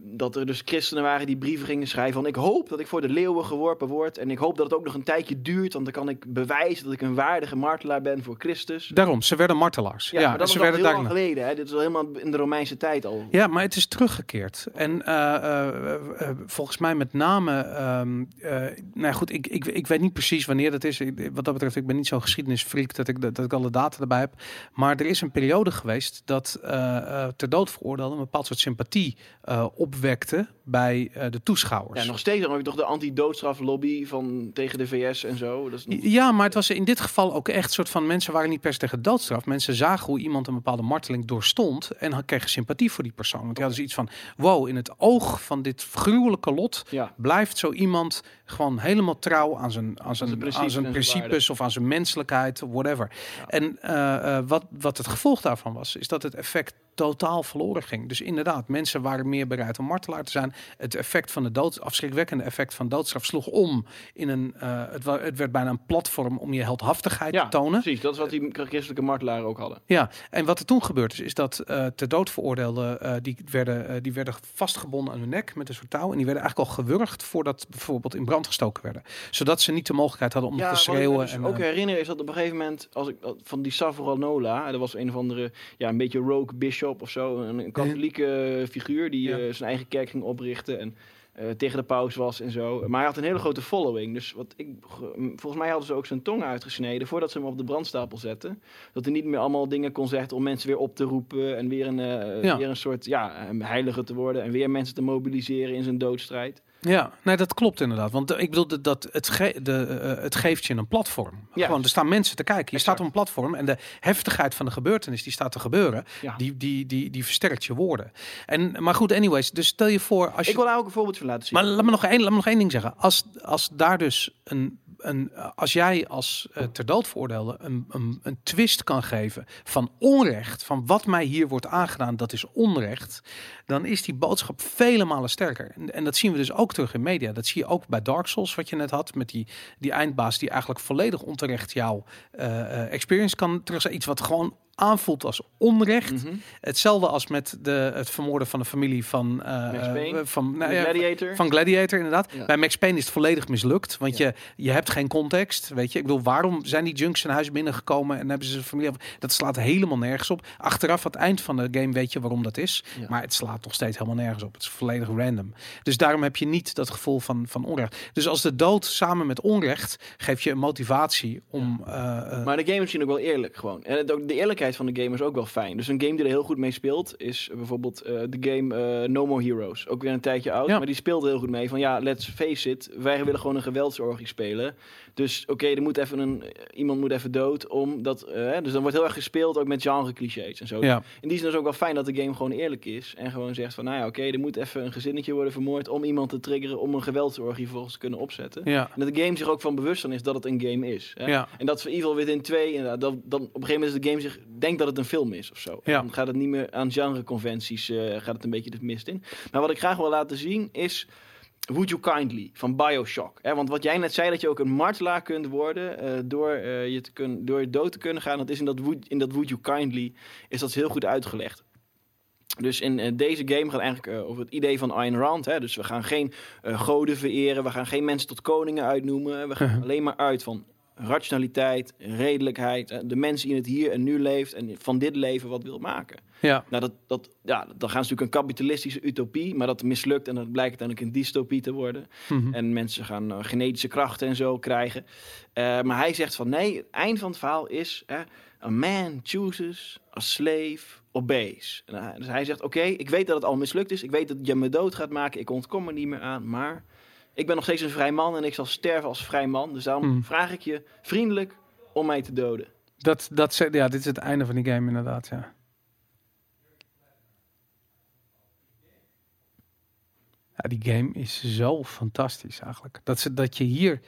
dat er dus christenen waren die brieven gingen schrijven van... ik hoop dat ik voor de leeuwen geworpen word... en ik hoop dat het ook nog een tijdje duurt... want dan kan ik bewijzen dat ik een waardige martelaar ben voor Christus. Daarom, ze werden martelaars. Ja, Ja, maar dat ze was al werden heel lang geleden. Hè? Dit is al helemaal in de Romeinse tijd al. Ja, maar het is teruggekeerd. En eh, eh, eh, volgens mij met name, ehm, eh, nou ja, goed, ik, ik, ik weet niet precies wanneer dat is. Ik- Wat dat betreft, ik ben niet zo'n geschiedenisfreak dat ik, dat, dat ik alle data erbij heb. Maar er is een periode geweest dat eh, eh, ter dood veroordeelde een bepaald soort sympathie eh, opwekte bij eh, de toeschouwers. Ja, nog steeds dan heb je toch de anti-doodstraflobby van tegen de VS en zo. Dat is Ja, maar het was in dit geval ook echt soort van mensen waren niet per se tegen doodstraf. Mensen zagen hoe iemand een bepaalde marteling doorstond en dan kregen sympathie voor die persoon. Want die hadden zoiets van: wow, in het oog van dit gruwelijke lot Ja. blijft zo iemand gewoon helemaal trouw aan zijn, aan zijn, aan zijn principes of aan zijn menselijkheid, whatever. En eh, eh, wat, wat het gevolg daarvan was, is dat het effect totaal verloren ging. Dus inderdaad, mensen waren meer bereid om martelaar te zijn. Het effect van de dood, afschrikwekkende effect van doodstraf sloeg om in een, eh, het, het werd bijna een platform om je heldhaftigheid Ja, te tonen. precies. Dat is wat die christelijke martelaren ook hadden. Ja, en wat er toen gebeurd is, is dat eh ter dood veroordeelden, eh, die, werden, die werden vastgebonden aan hun nek met een soort touw. En die werden eigenlijk al gewurgd voordat bijvoorbeeld in brand gestoken werden. Zodat ze niet de mogelijkheid hadden om nog te wat ik me schreeuwen. dus en, ook eh, herinner is dat op een gegeven moment, als ik van die Savonarola, dat was een of andere, ja, een beetje rogue bishop of zo, een, een katholieke figuur die Ja. eh, zijn eigen kerk ging oprichten en eh, tegen de paus was en zo. Maar hij had een hele grote following. Dus wat ik, ge- volgens mij hadden ze ook zijn tong uitgesneden voordat ze hem op de brandstapel zetten. Dat hij niet meer allemaal dingen kon zeggen om mensen weer op te roepen en weer een, eh, Ja. weer een soort ja, een heilige te worden en weer mensen te mobiliseren in zijn doodstrijd. Ja, nee, dat klopt inderdaad. Want ik bedoel, dat- dat het, ge de, eh, het geeft je een platform. Ja. Gewoon, er staan mensen te kijken. Je Exact. staat op een platform en de heftigheid van de gebeurtenis die staat te gebeuren, Ja. die, die, die, die versterkt je woorden. En, maar goed, anyways, dus stel je voor als je... Ik wil daar ook een voorbeeld van laten zien. Maar laat me nog één, laat me nog één ding zeggen. Als, als daar dus een, als jij als eh, ter veroordeelde een, een, een twist kan geven van onrecht, van wat mij hier wordt aangedaan, dat is onrecht, dan is die boodschap vele malen sterker. En, en dat zien we dus ook terug in media. Dat zie je ook bij Dark Souls, wat je net had, met die, die eindbaas die eigenlijk volledig onterecht jouw eh, eh, experience kan terug Iets wat gewoon aanvoelt als onrecht. Mhm. Hetzelfde als met de, het vermoorden van de familie van, eh, Payne. eh, van, nou ja, Gladiator. van Gladiator, inderdaad. Ja. Bij Max Payne is het volledig mislukt. Want Ja. je, je hebt geen context. Weet je, ik bedoel, waarom zijn die junks zijn huis binnengekomen en hebben ze familie. Dat slaat helemaal nergens op. Achteraf, aan het eind van de game, weet je waarom dat is. Maar het slaat nog steeds helemaal nergens op. Het is volledig random. Dus daarom heb je niet dat gevoel van, van onrecht. Dus als de dood samen met onrecht geeft je een motivatie om. eh, Maar de game is misschien ook wel eerlijk gewoon. En het, ook, de eerlijkheid van de game is ook wel fijn. Dus een game die er heel goed mee speelt is bijvoorbeeld uh, de game uh, No More Heroes. Ook weer een tijdje oud, maar die speelde heel goed mee. Van ja, let's face it, wij willen gewoon een geweldsorgie spelen. Dus oké, er moet even een, iemand moet even dood. Omdat, uh, dus dan wordt heel erg gespeeld ook met genre clichés en zo. Ja. In die zin is het ook wel fijn dat de game gewoon eerlijk is. En gewoon zegt van, nou ja, oké, er moet even een gezinnetje worden vermoord om iemand te triggeren om een geweldsorgie vervolgens te kunnen opzetten. Ja. En dat de game zich ook van bewust van is dat het een game is. Hè? Ja. En dat voor Evil Within 2, inderdaad, dat, dan op een gegeven moment is de game zich denkt dat het een film is of zo. Ja. Dan gaat het niet meer aan genreconventies, uh, gaat het een beetje de mist in. Maar wat ik graag wil laten zien is Would You Kindly van Bioshock. Hè? Want wat jij net zei, dat je ook een martelaar kunt worden uh, door, uh, je te kun, door je dood te kunnen gaan. Dat is in dat, would, in dat Would You Kindly is dat heel goed uitgelegd. Dus in uh, deze game gaat eigenlijk over het idee van Ayn Rand. Hè? Dus we gaan geen goden vereren, we gaan geen mensen tot koningen uitnoemen. We gaan alleen maar uit van rationaliteit, redelijkheid, de mensen in het hier en nu leeft en van dit leven wat wil maken. Ja. Nou, dat, dat, ja, dan gaan ze natuurlijk een kapitalistische utopie, maar dat mislukt en dat blijkt uiteindelijk een dystopie te worden. Mhm. En mensen gaan uh, genetische krachten en zo krijgen. Uh, maar hij zegt van nee, het eind van het verhaal is: uh, a man chooses a slave obeys. En, dus hij zegt: Oké, ik weet dat het al mislukt is, ik weet dat je me dood gaat maken, ik ontkom er niet meer aan, maar ik ben nog steeds een vrij man en ik zal sterven als vrij man. Dus daarom mhm. vraag ik je vriendelijk om mij te doden. Dat, dat, ja, dit is het einde van die game inderdaad, ja. Ja, die game is zo fantastisch eigenlijk. Dat, ze, dat je hier,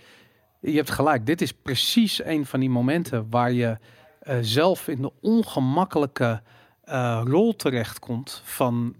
je hebt gelijk, dit is precies een van die momenten waar je uh, zelf in de ongemakkelijke uh, rol terechtkomt van,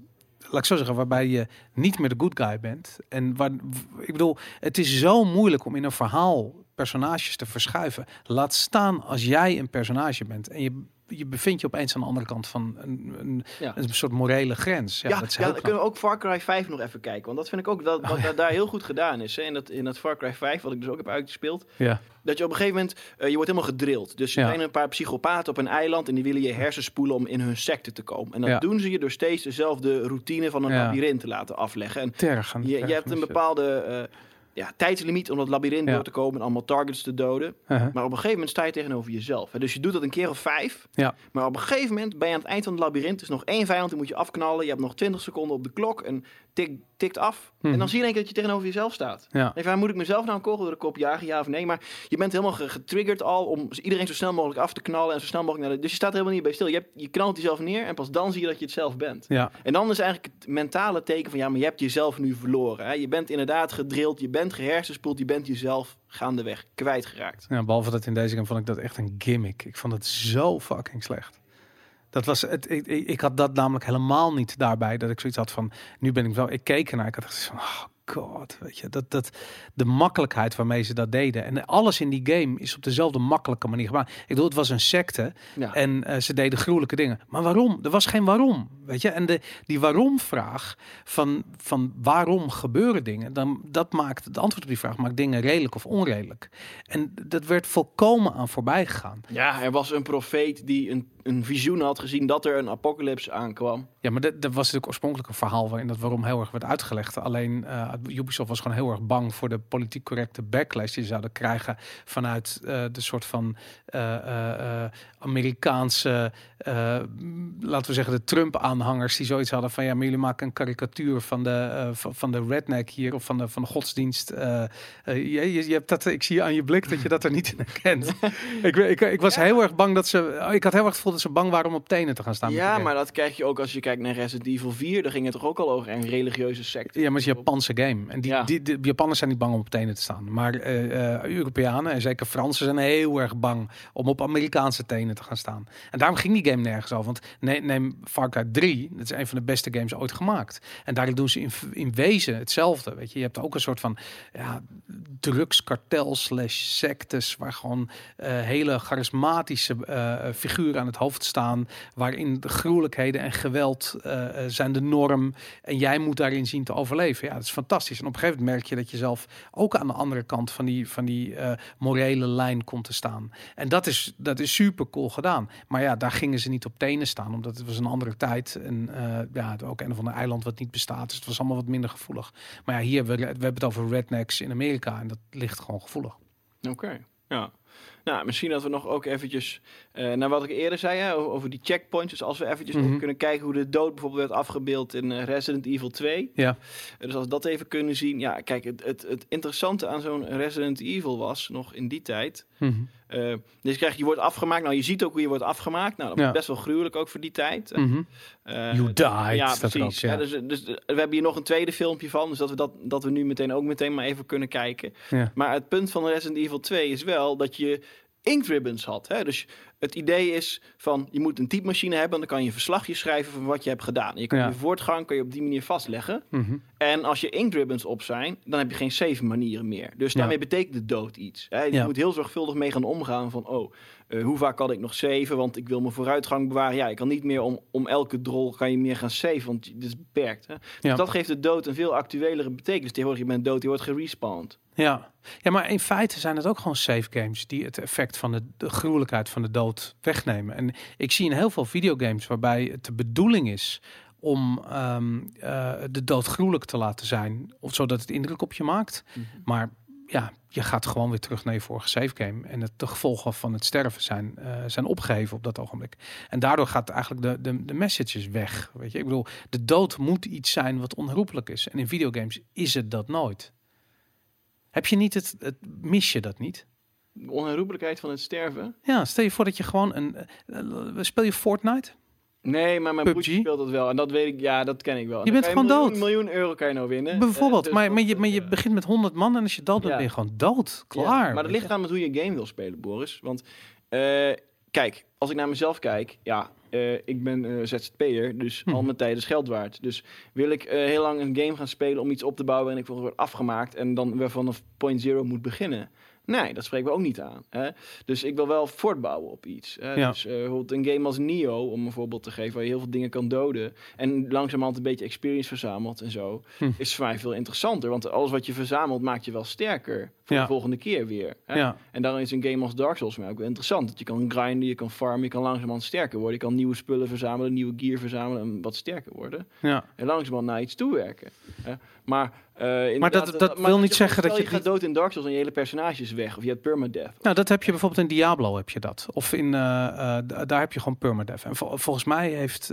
laat ik zo zeggen, waarbij je niet meer de good guy bent. En waar, ik bedoel, het is zo moeilijk om in een verhaal personages te verschuiven. Laat staan als jij een personage bent en je je bevindt je opeens aan de andere kant van een, een, een soort morele grens. Ja, ja, dat ja dan kunnen we ook Far Cry 5 nog even kijken. Want dat vind ik ook dat, wat oh, daar heel goed gedaan is. Hè. In, dat, in dat Far Cry 5, wat ik dus ook heb uitgespeeld. Ja. Dat je op een gegeven moment, uh, je wordt helemaal gedrild. Dus er zijn een paar psychopaten op een eiland en die willen je hersenspoelen om in hun secte te komen. En dat doen ze je door steeds dezelfde routine van een labyrint te laten afleggen. En tergen, je, je hebt een bepaalde... Uh, ja, tijdslimiet om dat labyrint door te komen en allemaal targets te doden. Uh-huh. Maar op een gegeven moment sta je tegenover jezelf. Hè? Dus je doet dat een keer of vijf. Ja. Maar op een gegeven moment ben je aan het eind van het labyrint. Er is nog één vijand, die moet je afknallen. Je hebt nog 20 seconden op de klok. En tik, tikt af. En dan mhm. zie je denk dat je tegenover jezelf staat. Ja. Even, moet ik mezelf nou een kogel door de kop jagen, ja of nee? Maar je bent helemaal getriggerd al om iedereen zo snel mogelijk af te knallen en zo snel mogelijk naar de... Dus je staat helemaal niet bij stil. Je, hebt, je knalt jezelf neer en pas dan zie je dat je het zelf bent. Ja. En dan is eigenlijk het mentale teken van ja, maar je hebt jezelf nu verloren. Hè? Je bent inderdaad gedrild, je bent gehersenspoeld, je bent jezelf gaandeweg kwijtgeraakt. Ja, behalve dat in deze game vond ik dat echt een gimmick. Ik vond het zo fucking slecht. Dat was het, ik, ik, had dat namelijk helemaal niet daarbij. Dat ik zoiets had van, nu ben ik wel, ik keek ernaar. Ik had van, oh god, weet je, dat, dat, de makkelijkheid waarmee ze dat deden. En alles in die game is op dezelfde makkelijke manier gemaakt. Ik bedoel, het was een secte en uh, ze deden gruwelijke dingen. Maar waarom? Er was geen waarom, weet je. En de, die waarom-vraag van, van waarom gebeuren dingen, dan, dat maakt, het antwoord op die vraag maakt dingen redelijk of onredelijk. En dat werd volkomen aan voorbij gegaan. Ja, er was een profeet die een een visioen had gezien dat er een apocalypse aankwam. Ja, maar dat, was natuurlijk oorspronkelijk een verhaal waarin dat waarom heel erg werd uitgelegd. Alleen uh, Ubisoft was gewoon heel erg bang voor de politiek correcte backlash die ze zouden krijgen vanuit uh, de soort van uh, Amerikaanse, laten we zeggen, de Trump-aanhangers die zoiets hadden van ja, maar jullie maken een karikatuur van de, van de redneck hier of van de, van de godsdienst. je, je, je, hebt dat, ik zie aan je blik dat je dat er niet in herkent. ik, ik, ik, was heel erg bang dat ze, ik had heel erg gevoel dat ze bang waren om op tenen te gaan staan. Ja, maar dat krijg je ook als je kijkt naar Resident Evil 4. Daar ging het toch ook al over een religieuze secte. Ja, maar het is Japanse game. En die, die, de Japanners zijn niet bang om op tenen te staan. Maar uh, Europeanen en zeker Fransen zijn heel erg bang om op Amerikaanse tenen te gaan staan. En daarom ging die game nergens over. Want neem, neem Far Cry 3, dat is een van de beste games ooit gemaakt. En daarin doen ze in, in wezen hetzelfde. Weet je, je hebt ook een soort van ja, drugskartel slash sectes waar gewoon uh, hele charismatische figuren aan het hoofd staan, waarin de gruwelijkheden en geweld zijn de norm en jij moet daarin zien te overleven. Ja, dat is fantastisch. En op een gegeven moment merk je dat je zelf ook aan de andere kant van die, van die uh, morele lijn komt te staan. En dat is, dat is super cool gedaan. Maar ja, daar gingen ze niet op tenen staan, omdat het was een andere tijd. En uh, ja, ook een of ander eiland wat niet bestaat. Dus het was allemaal wat minder gevoelig. Maar ja, hier, we, we hebben het over rednecks in Amerika en dat ligt gewoon gevoelig. Oké, ja. Nou, misschien dat we nog ook eventjes, uh, naar wat ik eerder zei, hè, over, die checkpoints. Dus als we eventjes mm kunnen kijken hoe de dood bijvoorbeeld werd afgebeeld in uh, Resident Evil 2. Ja. dus als we dat even kunnen zien. Ja, kijk, het, het, het interessante aan zo'n Resident Evil was, nog in die tijd... Mm uh, dus je, krijgt, je wordt afgemaakt. Nou, je ziet ook hoe je wordt afgemaakt. Nou, dat is best wel gruwelijk ook voor die tijd. Mm -hmm. uh, you died. Ja, precies. ja. dus, dus, we hebben hier nog een tweede filmpje van. Dus dat we, dat, dat we nu meteen ook meteen maar even kunnen kijken. Maar het punt van Resident Evil 2 is wel dat je ribbons had. Hè? Dus het idee is van je moet een typemachine hebben, dan kan je verslagje schrijven van wat je hebt gedaan. Je kan je voortgang kan je op die manier vastleggen. Mhm. En als je ribbons op zijn, dan heb je geen save manieren meer. Dus daarmee betekent de dood iets. Hè? Je moet heel zorgvuldig mee gaan omgaan van oh, uh, hoe vaak kan ik nog saven? Want ik wil mijn vooruitgang bewaren. Ja, ik kan niet meer om, om elke drol kan je meer gaan saven, want het is beperkt. Hè? Dus dat geeft de dood een veel actuelere betekenis. Tegenwoordig, je bent dood, je wordt gerespawned. Ja. ja, maar in feite zijn het ook gewoon save games die het effect van de, de gruwelijkheid van de dood wegnemen. En ik zie in heel veel videogames waarbij het de bedoeling is om um, uh, de dood gruwelijk te laten zijn, of zodat het indruk op je maakt. Mhm. Maar ja, je gaat gewoon weer terug naar je vorige save game. En het, de gevolgen van het sterven zijn, uh, zijn opgegeven op dat ogenblik. En daardoor gaat eigenlijk de, de, de messages weg. Weet je, ik bedoel, de dood moet iets zijn wat onherroepelijk is. En in videogames is het dat nooit. Heb je niet het, het mis je dat niet? De onherroepelijkheid van het sterven? Ja, stel je voor dat je gewoon een. Uh, speel je Fortnite? Nee, maar mijn broertje speelt dat wel. En dat weet ik, ja, dat ken ik wel. Je bent gewoon miljoen, dood. miljoen euro kan je nou winnen. Bijvoorbeeld, uh, dus maar, maar, je, maar je begint met 100 man en als je dood bent, ben je gewoon dood. Klaar. Ja, maar dat ligt aan met hoe je game wil spelen, Boris. Want uh, kijk, als ik naar mezelf kijk, ja, uh, ik ben uh, ZZP'er, dus hm. al mijn tijd is geld waard. Dus wil ik heel lang een game gaan spelen om iets op te bouwen en ik word afgemaakt en dan weer vanaf point zero moet beginnen Nee, dat spreken we ook niet aan. Hè? Dus ik wil wel voortbouwen op iets. Hè? Ja. Dus uh, bijvoorbeeld een game als Nio, om een voorbeeld te geven, waar je heel veel dingen kan doden. En langzamerhand een beetje experience verzamelt en zo. Hm. Is voor mij veel interessanter. Want alles wat je verzamelt maakt je wel sterker voor de volgende keer weer. Hè? Ja. En daarom is een game als Dark Souls mij ook wel interessant. Dat je kan grinden, je kan farmen, je kan langzamerhand sterker worden. Je kan nieuwe spullen verzamelen, nieuwe gear verzamelen en wat sterker worden. Ja. En langzamerhand naar iets toewerken. Hè? Maar uh, maar dat, dat wil niet zeggen dat je... Je gaat dood in Dark Souls en je hele personage is weg. Of je hebt permadeath. Nou, dat heb je bijvoorbeeld in Diablo heb je dat. Of in, uh, uh, daar heb je gewoon permadeath. En volgens mij heeft...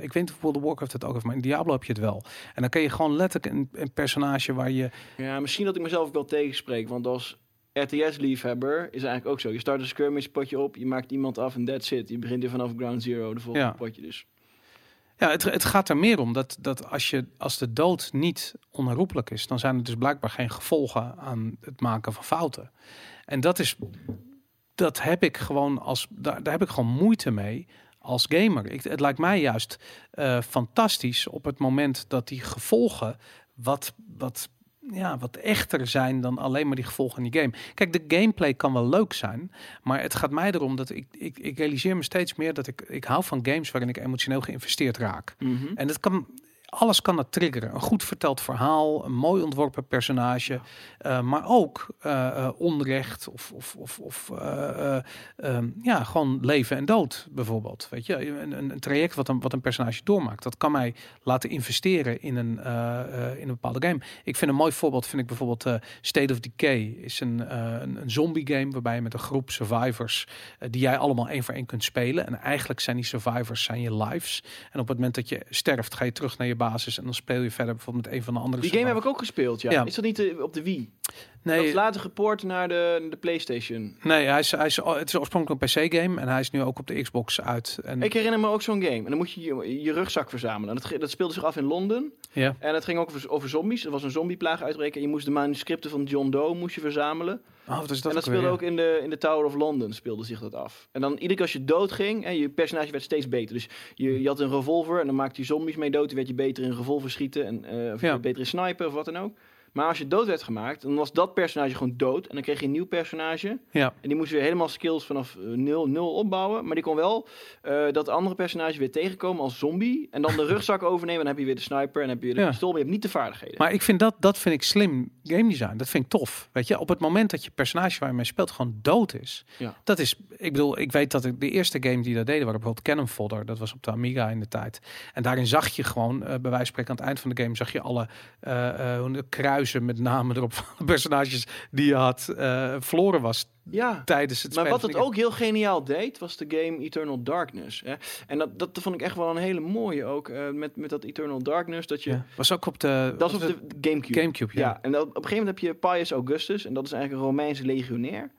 ik weet niet of World of Warcraft het ook heeft, maar in Diablo heb je het wel. En dan kun je gewoon letterlijk een, een personage waar je... Ja, misschien dat ik mezelf ook wel tegenspreek. Want als RTS-liefhebber is eigenlijk ook zo. Je start een skirmish potje op, je maakt iemand af en that's it. Je begint weer vanaf ground zero, de volgende ja. potje dus. Ja, het, het gaat er meer om dat, dat als, je, als de dood niet onherroepelijk is, dan zijn er dus blijkbaar geen gevolgen aan het maken van fouten. En dat is, dat heb ik gewoon als, daar, daar heb ik gewoon moeite mee als gamer. Ik, het lijkt mij juist uh, fantastisch op het moment dat die gevolgen wat, wat ja, wat echter zijn dan alleen maar die gevolgen in die game. Kijk, de gameplay kan wel leuk zijn, maar het gaat mij erom dat ik, ik, ik realiseer me steeds meer dat ik, ik hou van games waarin ik emotioneel geïnvesteerd raak. Mhm. En dat kan, alles kan dat triggeren. Een goed verteld verhaal, een mooi ontworpen personage, uh, maar ook uh, onrecht of, of, of, of um, ja, gewoon leven en dood bijvoorbeeld. Weet je, een, een, traject wat een, wat een personage doormaakt, dat kan mij laten investeren in een, in een bepaalde game. Ik vind een mooi voorbeeld, vind ik bijvoorbeeld State of Decay, is een, een, een, zombie game waarbij je met een groep survivors, die jij allemaal één voor één kunt spelen. En eigenlijk zijn die survivors zijn je lives. En op het moment dat je sterft, ga je terug naar je basis en dan speel je verder bijvoorbeeld met een van de andere. Die game heb ik ook gespeeld, ja. Is dat niet uh, op de Wii? Nee. Dat is later gepoord naar de, de PlayStation. Nee, hij is, hij is, het is oorspronkelijk een PC-game en hij is nu ook op de Xbox uit. En... Ik herinner me ook zo'n game. En dan moet je je, je rugzak verzamelen. Dat, dat speelde zich af in Londen. Ja. En het ging ook over, over zombies. Er was een zombieplaag uitbreken. En je moest de manuscripten van John Doe moest je verzamelen. Oh, dat is dat en dat speelde ook in de, in de Tower of London speelde zich dat af. En dan iedere keer als je dood ging, en je personage werd steeds beter. Dus je, je had een revolver en dan maakte je zombies mee dood. Dan werd je beter in revolver schieten en uh, of ja. beter in sniper of wat dan ook. Maar als je dood werd gemaakt, dan was dat personage gewoon dood. En dan kreeg je een nieuw personage. Ja. En die moest weer helemaal skills vanaf uh, nul, nul opbouwen. Maar die kon wel uh, dat andere personage weer tegenkomen als zombie. En dan de rugzak overnemen. En dan heb je weer de sniper en heb je weer de ja. pistool. Maar je hebt niet de vaardigheden. Maar ik vind dat, dat vind ik slim game design. Dat vind ik tof. Weet je, op het moment dat je personage waar je mee speelt gewoon dood is. Ja. Dat is, ik bedoel, ik weet dat ik de eerste game die dat deden, waren bijvoorbeeld Cannon Fodder. Dat was op de Amiga in de tijd. En daarin zag je gewoon, uh, bij wijze van spreken aan het eind van de game, zag je alle uh, kruisen met name erop van personages die je had uh, verloren was ja. tijdens het Maar wat het ook heel geniaal deed, was de game Eternal Darkness. Hè? En dat, dat vond ik echt wel een hele mooie ook, uh, met, met dat Eternal Darkness. Dat je, ja. Was ook op de... Dat was op de Gamecube. Gamecube, ja. ja. En dat, op een gegeven moment heb je Pius Augustus, en dat is eigenlijk een Romeinse legionair.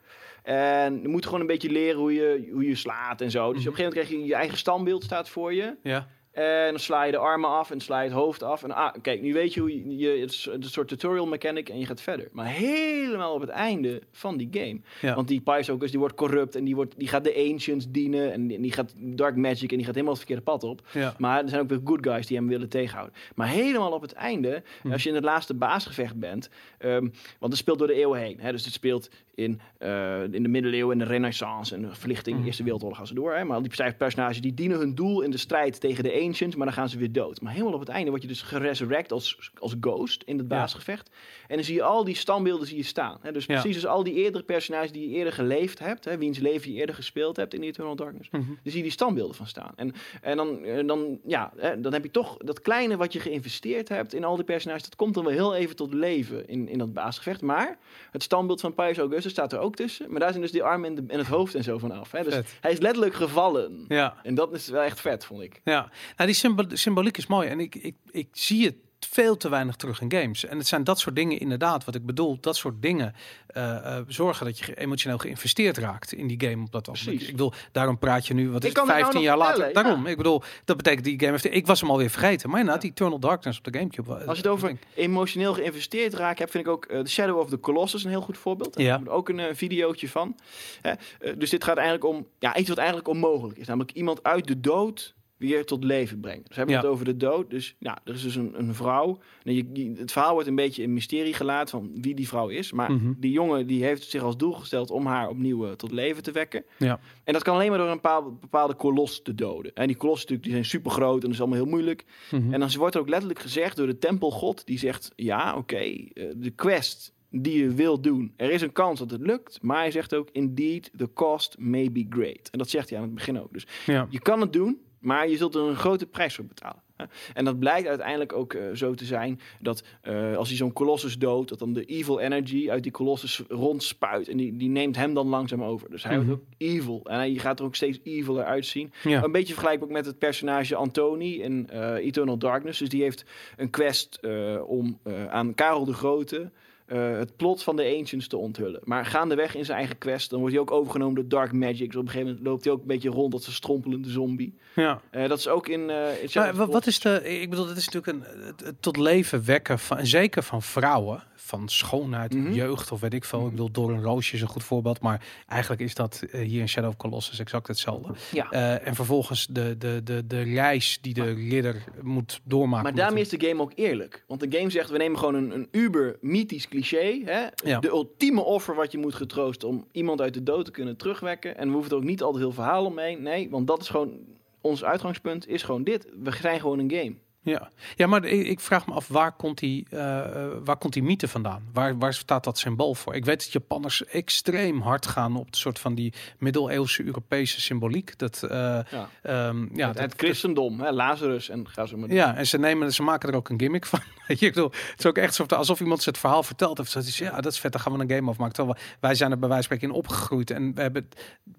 En je moet gewoon een beetje leren hoe je, hoe je slaat en zo. Dus op een gegeven moment krijg je je eigen standbeeld staat voor je. Ja. En dan sla je de armen af en sla je het hoofd af. En ah, kijk, nu weet je hoe je, het is een soort tutorial mechanic en je gaat verder. Maar helemaal op het einde van die game. Want die Pysocus die wordt corrupt en die, wordt, die gaat de Ancients dienen. En die, die, gaat Dark Magic en die gaat helemaal het verkeerde pad op. Maar er zijn ook weer good guys die hem willen tegenhouden. Maar helemaal op het einde, hm. als je in het laatste baasgevecht bent. Um, want het speelt door de eeuwen heen. Hè, dus het speelt in, uh, in de middeleeuwen, in de renaissance en de verlichting, mm. Eerste Wereldoorlog gaan ze door. Hè? Maar al die personages die dienen hun doel in de strijd tegen de Ancients, maar dan gaan ze weer dood. Maar helemaal op het einde word je dus geresurrect als, als ghost in het baasgevecht. En dan zie je al die standbeelden zie je staan. Hè? Dus precies als al die eerdere personages die je eerder geleefd hebt, hè? wiens leven je eerder gespeeld hebt in Eternal Darkness, mm dan zie je die standbeelden van staan. En, en dan, en dan, ja, hè, dan heb je toch dat kleine wat je geïnvesteerd hebt in al die personages, dat komt dan wel heel even tot leven in, in dat baasgevecht. Maar het standbeeld van Pius Augustus staat er ook tussen. Maar daar zijn dus die armen en, de, en het hoofd en zo vanaf. Hè? Dus hij is letterlijk gevallen. Ja. En dat is wel echt vet, vond ik. Ja, nou, die symboliek is mooi. En ik, ik, ik zie het veel te weinig terug in games. En het zijn dat soort dingen inderdaad, wat ik bedoel, dat soort dingen uh, uh, zorgen dat je emotioneel geïnvesteerd raakt in die game op dat moment. Ik bedoel, daarom praat je nu, wat is het, 15 jaar later. daarom, ik bedoel, dat betekent die game heeft, ik was hem alweer vergeten, maar inderdaad, die Eternal Darkness op de Gamecube. Als je het over emotioneel geïnvesteerd raken hebt, vind ik ook uh, The Shadow of the Colossus een heel goed voorbeeld. Daar ja. ook een videootje van. dus dit gaat eigenlijk om, ja, iets wat eigenlijk onmogelijk is, namelijk iemand uit de dood weer tot leven brengen. Dus we hebben het over de dood. Dus ja, er is dus een, een vrouw. En je, het verhaal wordt een beetje een mysterie gelaten van wie die vrouw is. Maar mhm. die jongen die heeft zich als doel gesteld om haar opnieuw uh, tot leven te wekken. Ja. En dat kan alleen maar door een bepaalde, bepaalde kolos te doden. En die kolossen natuurlijk die zijn super groot en dat is allemaal heel moeilijk. Mhm. En dan wordt er ook letterlijk gezegd door de tempelgod die zegt: ja, oké, eh, de quest die je wil doen. Er is een kans dat het lukt, maar hij zegt ook: indeed, the cost may be great. En dat zegt hij aan het begin ook. Dus ja. je kan het doen, maar je zult er een grote prijs voor betalen. En dat blijkt uiteindelijk ook uh, zo te zijn dat uh, als hij zo'n kolossus doodt, dat dan de evil energy uit die kolossus rondspuit. En die, die neemt hem dan langzaam over. Dus hij wordt mhm. ook evil. En hij gaat er ook steeds eviler uitzien. Ja. Een beetje vergelijkbaar met het personage Antoni in uh, Eternal Darkness. Dus die heeft een quest om aan Karel de Grote uh, het plot van de Ancients te onthullen. Maar gaandeweg in zijn eigen quest, dan wordt hij ook overgenomen door Dark Magic. Dus op een gegeven moment loopt hij ook een beetje rond als een strompelende zombie. Ja. Uh, dat is ook in. Uh, maar wat is de. Ik bedoel, het is natuurlijk een tot leven wekken van, zeker van vrouwen van schoonheid, mm jeugd of weet ik veel. Ik bedoel, door een roosje is een goed voorbeeld, maar eigenlijk is dat uh, hier in Shadow of Colossus exact hetzelfde. Ja. Uh, en vervolgens de, de, de, de reis die de ridder moet doormaken. Maar daarmee is de game ook eerlijk. Want de game zegt, we nemen gewoon een, een uber mythisch cliché. Hè? Ja. De ultieme offer wat je moet getroosten om iemand uit de dood te kunnen terugwekken. En we hoeven er ook niet al te veel verhaal omheen. Nee, want dat is gewoon, ons uitgangspunt is gewoon dit. We zijn gewoon een game. Ja, ja maar ik, vraag me af, waar komt die, uh, waar komt die mythe vandaan? Waar, waar staat dat symbool voor? Ik weet dat Japanners extreem hard gaan op de soort van die middeleeuwse Europese symboliek. Dat, uh, ja. Um, ja, het, het christendom, hè, Lazarus en ga zo maar Ja, en ze, nemen, ze maken er ook een gimmick van. ik bedoel, het is ook echt alsof iemand het verhaal vertelt heeft. Zoals, ja, dat is vet, daar gaan we een game of maken. wij zijn er bij wijze van spreken in opgegroeid. En we, hebben,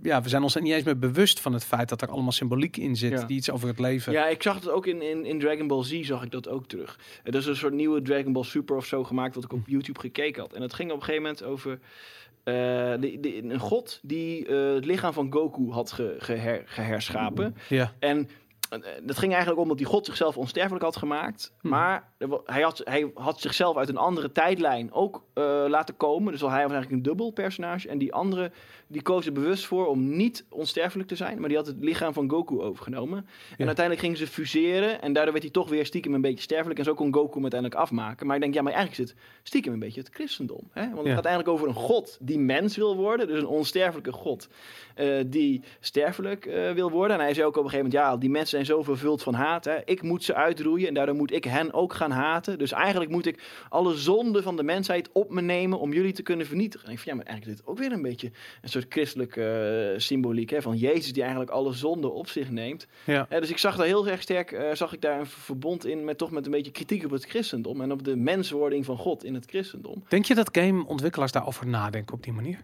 ja, we zijn ons niet eens meer bewust van het feit dat er allemaal symboliek in zit. Die iets over het leven... Ja, ik zag het ook in, in, in Dragon Ball Ball Z zag ik dat ook terug. Er is een soort nieuwe Dragon Ball Super of zo gemaakt, wat ik op hm. YouTube gekeken had. En het ging op een gegeven moment over uh, de, de, een god die uh, het lichaam van Goku had ge, geher, geherschapen. Ja. En eh, dat ging eigenlijk om dat die God zichzelf onsterfelijk had gemaakt. Hmm. Maar hij had, hij had zichzelf uit een andere tijdlijn ook uh, laten komen. Dus al hij was eigenlijk een dubbel personage. En die andere, die koos er bewust voor om niet onsterfelijk te zijn. Maar die had het lichaam van Goku overgenomen. En uiteindelijk gingen ze fuseren. En daardoor werd hij toch weer stiekem een beetje sterfelijk. En zo kon Goku hem uiteindelijk afmaken. Maar ik denk, ja, maar eigenlijk is het stiekem een beetje het christendom. Hè? Want het gaat eigenlijk over een God die mens wil worden. Dus een onsterfelijke God uh, die sterfelijk wil worden. En hij zei ook op een gegeven moment, ja, die mensen zijn zo vervuld van haat. Hè. Ik moet ze uitroeien en daardoor moet ik hen ook gaan haten. Dus eigenlijk moet ik alle zonden van de mensheid op me nemen om jullie te kunnen vernietigen. En ik vind, ja, maar eigenlijk dit ook weer een beetje een soort christelijke uh, symboliek hè, van Jezus die eigenlijk alle zonden op zich neemt. Ja. dus ik zag daar heel erg sterk, uh, zag ik daar een verbond in met toch met een beetje kritiek op het christendom en op de menswording van God in het christendom. Denk je dat gameontwikkelaars daarover nadenken op die manier?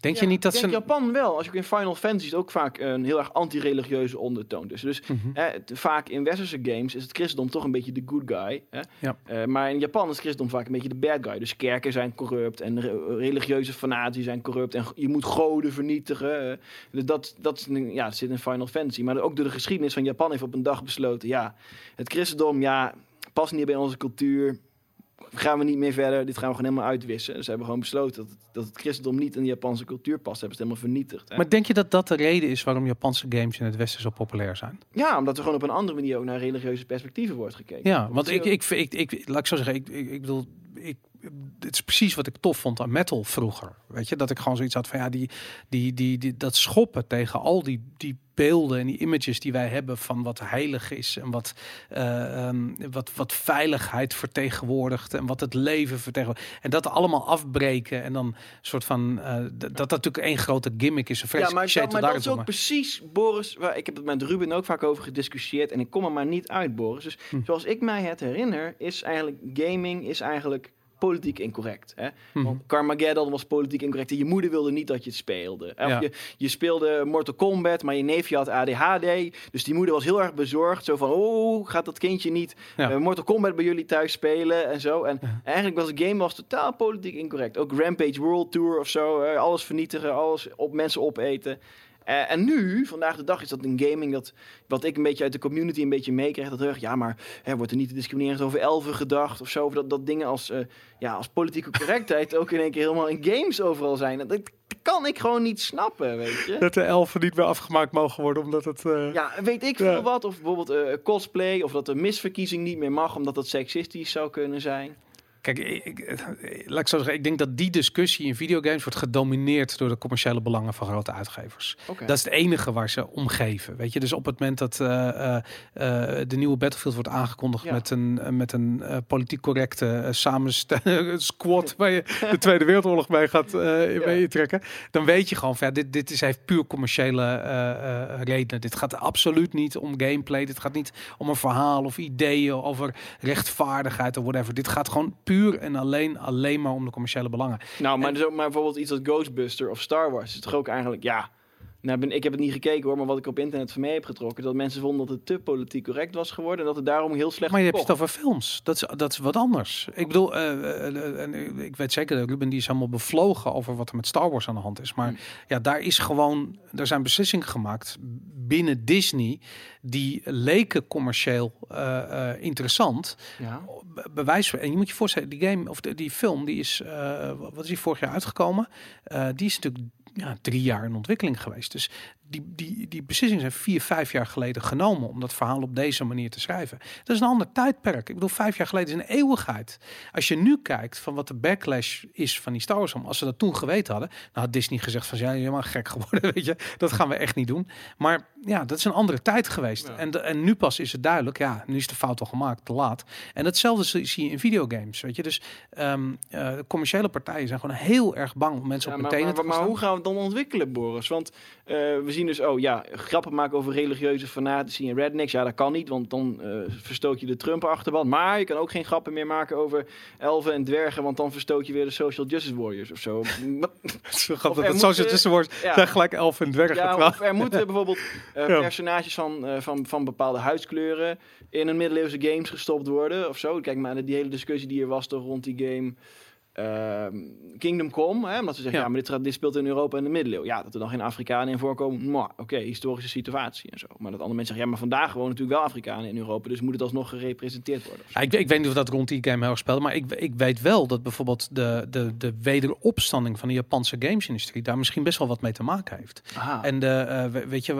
Denk je niet dat ze... Japan wel. Als je in Final Fantasy is ook vaak een heel erg anti-religieuze ondertoon. Dus, dus mhm. vaak in westerse games is het christendom toch een beetje de good guy. Hè? Ja. Uh, maar in Japan is het christendom vaak een beetje de bad guy. Dus kerken zijn corrupt en religieuze fanatici zijn corrupt. En je moet goden vernietigen. Uh, dat, dat, ja, zit in Final Fantasy. Maar ook door de geschiedenis van Japan heeft op een dag besloten... ja, het christendom ja, past niet bij onze cultuur gaan we niet meer verder. Dit gaan we gewoon helemaal uitwissen. Ze hebben gewoon besloten dat het, dat het christendom niet in de Japanse cultuur past. Hebben ze het helemaal vernietigd. Hè? Maar denk je dat dat de reden is waarom Japanse games in het Westen zo populair zijn? Ja, omdat er gewoon op een andere manier ook naar religieuze perspectieven wordt gekeken. Ja, want ik, ik, ik, ik, laat ik zo zeggen, ik, ik, ik bedoel, ik het is precies wat ik tof vond aan metal vroeger. Weet je, dat ik gewoon zoiets had van ja, die, die, die, die dat schoppen tegen al die, die beelden en die images die wij hebben van wat heilig is en wat, uh, um, wat, wat veiligheid vertegenwoordigt en wat het leven vertegenwoordigt. En dat allemaal afbreken en dan soort van uh, dat dat natuurlijk één grote gimmick is. Een ja, maar, dat, maar dat is ook precies, Boris, waar ik heb het met Ruben ook vaak over gediscussieerd en ik kom er maar niet uit, Boris. Dus hm. zoals ik mij het herinner, is eigenlijk gaming is eigenlijk politiek incorrect. Hè? Mm Want Carmageddon was politiek incorrect. En je moeder wilde niet dat je het speelde. Of je, je speelde Mortal Kombat, maar je neefje had ADHD. Dus die moeder was heel erg bezorgd. Zo van, oh, gaat dat kindje niet ja. uh, Mortal Kombat bij jullie thuis spelen? En zo. En eigenlijk was de game was totaal politiek incorrect. Ook Rampage World Tour of zo. Uh, alles vernietigen, alles op mensen opeten. Uh, en nu, vandaag de dag, is dat een gaming dat, wat ik een beetje uit de community een beetje meekrijg. Dat er, ja, maar hè, wordt er niet discriminerend over elfen gedacht of zo. Of dat, dat dingen als, uh, ja, als politieke correctheid ook in één keer helemaal in games overal zijn. Dat, dat, kan ik gewoon niet snappen, weet je. Dat de elfen niet meer afgemaakt mogen worden omdat het... Uh... Ja, weet ik veel wat. Of bijvoorbeeld cosplay. Of dat de misverkiezing niet meer mag omdat dat seksistisch zou kunnen zijn. Kijk, ik, laat ik zo zeggen, ik denk dat die discussie in videogames wordt gedomineerd door de commerciële belangen van grote uitgevers. Dat is het enige waar ze om geven. Weet je, dus op het moment dat uh, uh, de nieuwe Battlefield wordt aangekondigd met een, met een politiek correcte samen squad waar je de Tweede Wereldoorlog mee gaat mee trekken, dan weet je gewoon van ja, dit, dit is, heeft puur commerciële redenen. Dit gaat absoluut niet om gameplay. Dit gaat niet om een verhaal of ideeën over rechtvaardigheid of whatever. Dit gaat gewoon puur en alleen, alleen maar om de commerciële belangen. Nou, maar, dus ook, maar bijvoorbeeld iets als Ghostbuster of Star Wars is toch ook eigenlijk, ja, nou, ben, ik heb het niet gekeken hoor, maar wat ik op internet van mee heb getrokken, dat mensen vonden dat het te politiek correct was geworden en dat het daarom heel slecht. Maar je hebt het over films. Dat is, dat is wat anders. Ik bedoel, uh, ik weet zeker dat Ruben die is helemaal bevlogen over wat er met Star Wars aan de hand is. Maar hmm. ja, daar is gewoon, er zijn beslissingen gemaakt binnen Disney die leken commercieel interessant. Ja. Bewijs en je moet je voorstellen, die game of die film, die is, wat is die vorig jaar uitgekomen? die is natuurlijk ja, drie jaar in ontwikkeling geweest. Dus die, die, die beslissingen zijn vier, vijf jaar geleden genomen om dat verhaal op deze manier te schrijven. Dat is een ander tijdperk. Ik bedoel, vijf jaar geleden is een eeuwigheid. Als je nu kijkt van wat de backlash is van die Star Wars, als ze dat toen geweten hadden, dan had Disney gezegd van ja, helemaal gek geworden, weet je, dat gaan we echt niet doen. Maar ja, dat is een andere tijd geweest. En, de, en nu pas is het duidelijk, ja, nu is de fout al gemaakt, te laat. En hetzelfde zie je in videogames, weet je. Dus um, uh, commerciële partijen zijn gewoon heel erg bang om mensen op meteen te maar, maar hoe gaan we het dan ontwikkelen, Boris? Want uh, we zien dus, oh ja, grappen maken over religieuze fanatici en rednecks. Ja, dat kan niet, want dan uh, verstoot je de Trump-achterban. Maar je kan ook geen grappen meer maken over elfen en dwergen, want dan verstoot je weer de social justice warriors of zo. zo grappig, dat social justice warriors ja. zijn gelijk elfen en dwergen. Ja, er moeten bijvoorbeeld uh, personages van, uh, van, van bepaalde huidskleuren in een middeleeuwse games gestopt worden of zo. Kijk maar naar die hele discussie die er was toch rond die game. Ehm, Kingdom Come, hè, omdat ze zeggen, ja, maar dit, dit, speelt in Europa in de middeleeuwen. Ja, dat er dan geen Afrikanen in voorkomen, oké, historische situatie en zo. Maar dat andere mensen zeggen, ja, maar vandaag wonen natuurlijk wel Afrikanen in Europa, dus moet het alsnog gerepresenteerd worden. Ja, ik, ik, weet niet of dat rond die game heel speelt, maar ik, ik weet wel dat bijvoorbeeld de, de, de wederopstanding van de Japanse gamesindustrie daar misschien best wel wat mee te maken heeft. Aha. En de, uh, weet je,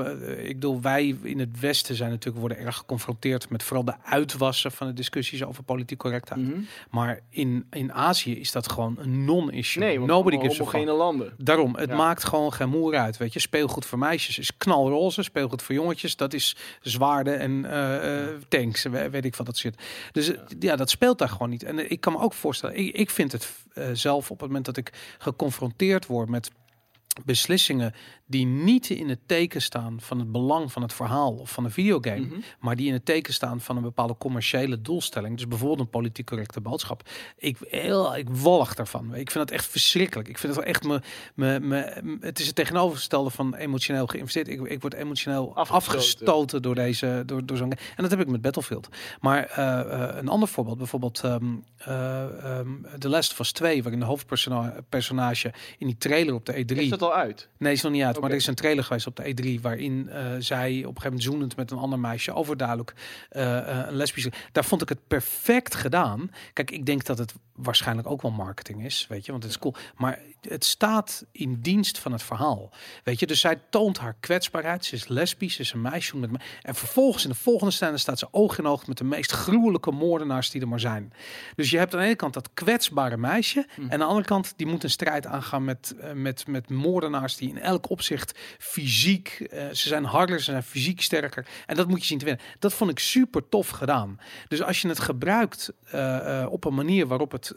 ik bedoel, wij in het Westen zijn natuurlijk worden erg geconfronteerd met vooral de uitwassen van de discussies over politiek correctheid. Mhm. Maar in, in Azië is dat dat gewoon een non-issue. Nee, Nobody gives a fuck. landen. Daarom, het maakt gewoon geen moer uit. Weet je, speelgoed voor meisjes is knalroze, speelgoed voor jongetjes, dat is zwaarden en uh, tanks, weet ik van dat zit. Dus ja. dat speelt daar gewoon niet. En ik kan me ook voorstellen, ik, ik vind het zelf op het moment dat ik geconfronteerd word met beslissingen die niet in het teken staan van het belang van het verhaal of van een videogame, mhm. maar die in het teken staan van een bepaalde commerciële doelstelling. Dus bijvoorbeeld een politiek correcte boodschap. Ik, heel, ik wallig daarvan. Ik vind het echt verschrikkelijk. Ik vind het wel echt me, me, me, het is het tegenovergestelde van emotioneel geïnvesteerd. Ik, ik word emotioneel afgestoten, door deze, door, door zo'n. En dat heb ik met Battlefield. Maar uh, uh, een ander voorbeeld, bijvoorbeeld um, uh, um, The Last of Us 2, waarin de hoofdpersonage in die trailer op de E3. Is dat al uit? Nee, is nog niet uit. Maar er is een trailer geweest op de E3 waarin uh, zij op een gegeven moment zoenend met een ander meisje overduidelijk uh, een lesbische. Daar vond ik het perfect gedaan. Kijk, ik denk dat het waarschijnlijk ook wel marketing is, weet je, want het is cool. Maar het staat in dienst van het verhaal, weet je. Dus zij toont haar kwetsbaarheid. Ze is lesbisch, ze is een meisje met me. En vervolgens in de volgende scène staat ze oog in oog met de meest gruwelijke moordenaars die er maar zijn. Dus je hebt aan de ene kant dat kwetsbare meisje hm. en aan de andere kant die moet een strijd aangaan met, met, met moordenaars die in elk opzicht fysiek. Uh, ze zijn harder, ze zijn fysiek sterker. En dat moet je zien te winnen. Dat vond ik super tof gedaan. Dus als je het gebruikt uh, op een manier waarop het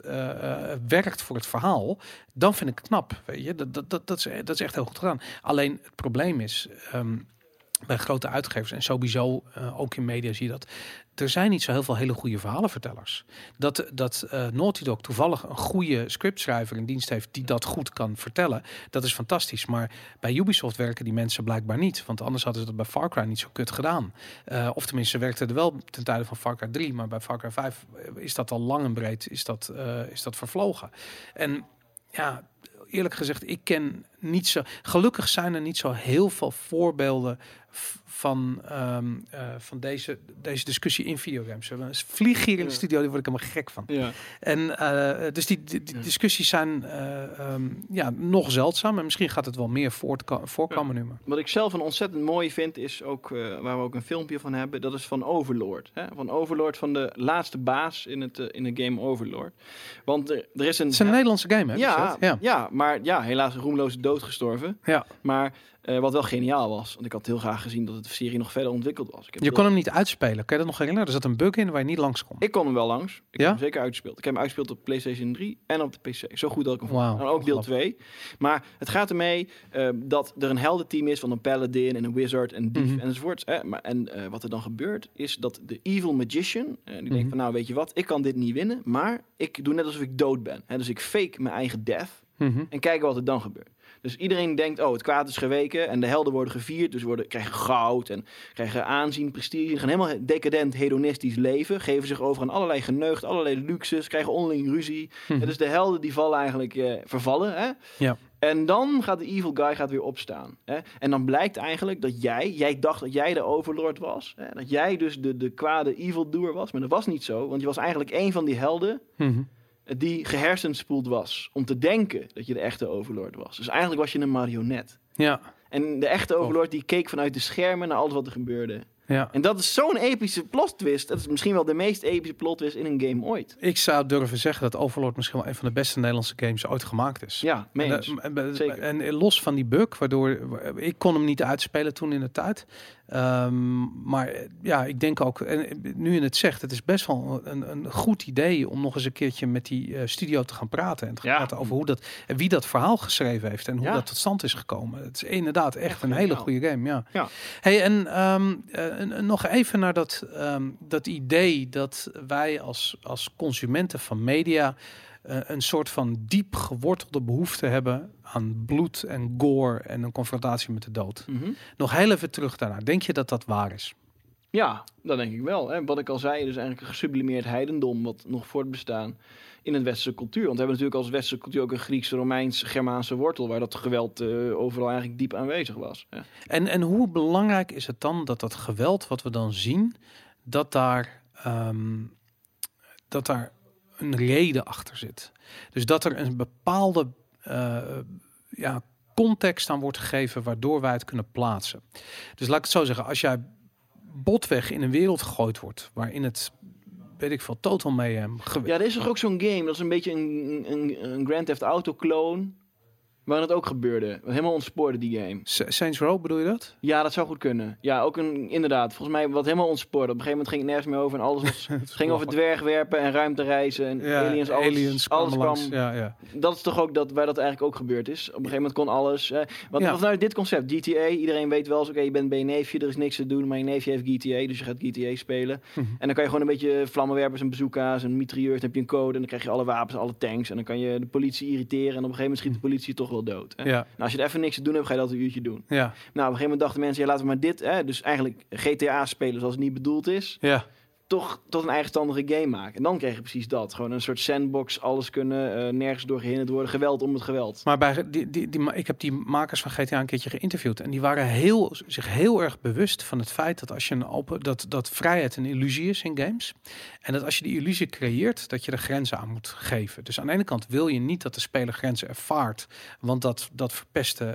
werkt voor het verhaal, dan vind ik het knap. Weet je? Dat, dat, dat, dat, is, echt heel goed gedaan. Alleen het probleem is. Um, bij grote uitgevers en sowieso uh, ook in media zie je dat. Er zijn niet zo heel veel hele goede verhalenvertellers. Dat, dat uh, Naughty Dog toevallig een goede scriptschrijver in dienst heeft die dat goed kan vertellen, dat is fantastisch. Maar bij Ubisoft werken die mensen blijkbaar niet, want anders hadden ze dat bij Far Cry niet zo kut gedaan. Uh, of tenminste, ze werkten er wel ten tijde van Far Cry 3, maar bij Far Cry 5 is dat al lang en breed is dat, is dat vervlogen. En ja, eerlijk gezegd, ik ken niet zo. Gelukkig zijn er niet zo heel veel voorbeelden van, um, uh, van deze, deze discussie in videogames. We vlieg hier in de studio, die word ik helemaal gek van. Ja. En uh, dus die, die, discussies zijn uh, um, ja, nog zeldzaam. En misschien gaat het wel meer voorkomen nu. Maar. Wat ik zelf een ontzettend mooi vind, is ook waar we ook een filmpje van hebben. Dat is van Overlord. Hè? Van Overlord, van de laatste baas in, het, in de game Overlord. Want er, er is een... Het is een Nederlandse game, hè? Ja, ja, ja. maar ja, helaas roemloos doodgestorven. Ja. Maar uh, wat wel geniaal was. Want ik had heel graag gezien dat de serie nog verder ontwikkeld was. Ik heb je kon hem niet uitspelen. Kan je dat nog herinneren? Er zat een bug in waar je niet langs kon. Ik kon hem wel langs. Ik ja? heb hem zeker uitgespeeld. Ik heb hem uitgespeeld op PlayStation 3 en op de PC. Zo goed dat ik hem wow. En ook deel 2. Maar het gaat ermee uh, dat er een heldenteam is van een paladin en een wizard en dief mm -hmm. enzovoort. Eh, maar, en uh, wat er dan gebeurt is dat de evil magician, die mm -hmm. denkt van nou weet je wat, ik kan dit niet winnen. Maar ik doe net alsof ik dood ben. Hè? Dus ik fake mijn eigen death. Mm -hmm. En kijken wat er dan gebeurt. Dus iedereen denkt, oh, het kwaad is geweken en de helden worden gevierd. Dus worden, krijgen goud en krijgen aanzien, prestige. Gaan helemaal decadent, hedonistisch leven. Geven zich over aan allerlei geneugd, allerlei luxes. Krijgen onderling ruzie. Hm. En dus de helden die vallen eigenlijk eh, vervallen. Hè? Ja. En dan gaat de evil guy gaat weer opstaan. Hè? En dan blijkt eigenlijk dat jij, jij dacht dat jij de overlord was. Hè? Dat jij dus de, de kwade evildoer was. Maar dat was niet zo, want je was eigenlijk een van die helden... Hm die gehersenspoeld was om te denken dat je de echte overlord was. Dus eigenlijk was je een marionet. Ja. En de echte overlord die keek vanuit de schermen naar alles wat er gebeurde. Ja. En dat is zo'n epische plot twist. Dat is misschien wel de meest epische plot twist in een game ooit. Ik zou durven zeggen dat Overlord misschien wel een van de beste Nederlandse games ooit gemaakt is. Ja, en, en, en, los van die bug, waardoor ik kon hem niet uitspelen toen in de tijd. Um, maar ja, ik denk ook, en nu in het zegt, het is best wel een, een goed idee om nog eens een keertje met die uh, studio te gaan praten. En te ja. praten over hoe dat, en wie dat verhaal geschreven heeft en hoe ja. dat tot stand is gekomen. Het is inderdaad echt, een hele goede game, ja. ja. Hey, en um, uh, nog even naar dat, um, dat idee dat wij als, als consumenten van media uh, een soort van diep gewortelde behoefte hebben aan bloed en gore en een confrontatie met de dood. Mm -hmm. Nog heel even terug daarna. Denk je dat dat waar is? Ja, dat denk ik wel. Hè. Wat ik al zei, dus eigenlijk een gesublimeerd heidendom wat nog voortbestaan in een westerse cultuur. Want we hebben natuurlijk als westerse cultuur ook een Griekse, Romeins, Germaanse wortel, waar dat geweld uh, overal eigenlijk diep aanwezig was. En, en hoe belangrijk is het dan dat dat geweld wat we dan zien, dat daar, um, dat daar een reden achter zit. Dus dat er een bepaalde uh, ja, context aan wordt gegeven waardoor wij het kunnen plaatsen. Dus laat ik het zo zeggen, als jij botweg in een wereld gegooid wordt waarin het weet ik veel, Total Mayhem. Ja, er is toch ook zo'n game, dat is een beetje een, een, een Grand Theft Auto clone. Waar het ook gebeurde. Helemaal ontspoorde die game. Saints Row bedoel je dat? Ja, dat zou goed kunnen. Ja, ook een, inderdaad. Volgens mij wat helemaal ontspoorde. Op een gegeven moment ging het nergens meer over. En alles was, het ging over dwergwerpen en ruimtereizen. En aliens, alles, aliens alles kwam. Ja, ja. Dat is toch ook dat, waar dat eigenlijk ook gebeurd is. Op een gegeven moment kon alles. Eh, wat, ja. nou dit concept? GTA. Iedereen weet wel eens, oké, je bent bij je neefje. Er is niks te doen. Maar je neefje heeft GTA. Dus je gaat GTA spelen. Mhm. En dan kan je gewoon een beetje vlammenwerpers en bazooka's en mitrailleurs. Dan heb je een code. En dan krijg je alle wapens, alle tanks. En dan kan je de politie irriteren. En op een gegeven moment schiet de politie toch wel dood. Hè? Ja. Nou, als je er even niks te doen hebt, ga je dat een uurtje doen. Ja. Nou, op een gegeven moment dachten mensen, ja, laten we maar dit, hè, dus eigenlijk GTA spelen zoals het niet bedoeld is. Ja toch tot een eigenstandige game maken. En dan krijg je precies dat. Gewoon een soort sandbox, alles kunnen, uh, nergens door gehinderd worden. Geweld om het geweld. Maar bij die, die, die, ik heb die makers van GTA een keertje geïnterviewd. En die waren heel, zich heel erg bewust van het feit dat als je een open, dat, dat vrijheid een illusie is in games. En dat als je die illusie creëert, dat je er grenzen aan moet geven. Dus aan de ene kant wil je niet dat de speler grenzen ervaart. Want dat, dat verpest uh,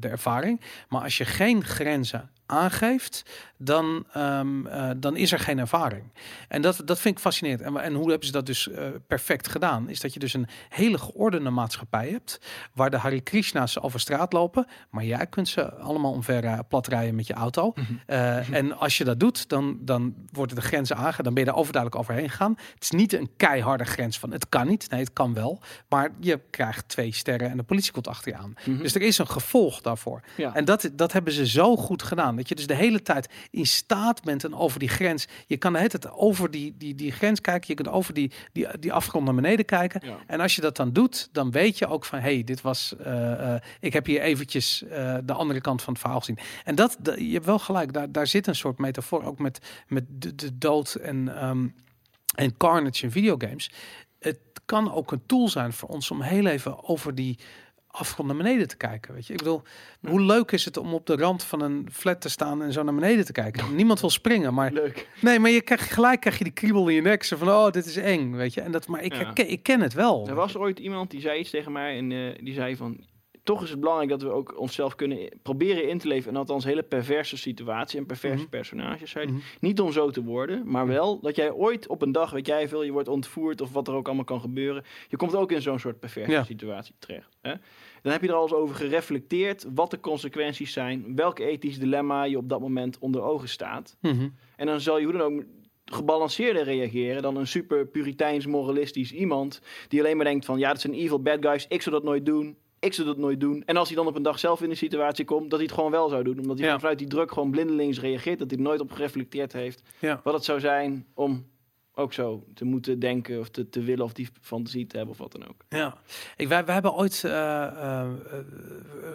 de ervaring. Maar als je geen grenzen aangeeft, dan, um, uh, dan is er geen ervaring. En dat, dat vind ik fascinerend. En, en hoe hebben ze dat dus uh, perfect gedaan? Is dat je dus een hele geordende maatschappij hebt, waar de Hare Krishna's over straat lopen, maar jij kunt ze allemaal omver plat rijden met je auto. Mm -hmm. uh, en als je dat doet, dan, dan worden de grenzen aange, dan ben je er overduidelijk overheen gegaan. Het is niet een keiharde grens van het kan niet. Nee, het kan wel. Maar je krijgt twee sterren en de politie komt achter je aan. Mm -hmm. Dus er is een gevolg daarvoor. Ja. En dat, dat hebben ze zo goed gedaan. Dat je dus de hele tijd in staat bent en over die grens. Je kan het over die, die, die grens kijken. Je kunt over die, die, die afgrond naar beneden kijken. En als je dat dan doet, dan weet je ook van hey, dit was. Uh, uh, ik heb hier eventjes uh, de andere kant van het verhaal gezien. En dat, je hebt wel gelijk, daar, daar zit een soort metafoor ook met, met de, de dood en, um, en carnage in videogames. Het kan ook een tool zijn voor ons om heel even over die afgrond naar beneden te kijken. Weet je, ik bedoel, hoe leuk is het om op de rand van een flat te staan en zo naar beneden te kijken? Niemand wil springen, maar leuk. Nee, maar je krijgt gelijk krijg je die kriebel in je nek, zo van oh, dit is eng, weet je. En dat, maar ik, ja. ik, ik ken het wel. Er was ooit iemand die zei iets tegen mij en uh, die zei van toch is het belangrijk dat we ook onszelf kunnen proberen in te leven. En althans hele perverse situatie en perverse mm -hmm. personages zijn. Mm -hmm. Niet om zo te worden, maar mhm. wel dat jij ooit op een dag, weet jij veel, je wordt ontvoerd of wat er ook allemaal kan gebeuren. Je komt ook in zo'n soort perverse ja. situatie terecht. Hè? Dan heb je er al eens over gereflecteerd wat de consequenties zijn, welk ethisch dilemma je op dat moment onder ogen staat. Mm -hmm. En dan zal je hoe dan ook gebalanceerder reageren dan een super puriteins moralistisch iemand die alleen maar denkt van ja, dat zijn evil bad guys, ik zou dat nooit doen ik zou dat nooit doen. En als hij dan op een dag zelf in de situatie komt, dat hij het gewoon wel zou doen. Omdat hij ja. vanuit die druk gewoon blindelings reageert. Dat hij nooit op gereflecteerd heeft. Ja. Wat het zou zijn om ook zo te moeten denken of te, te willen of die fantasie te hebben of wat dan ook. Ja, ik, wij, wij hebben ooit uh, uh,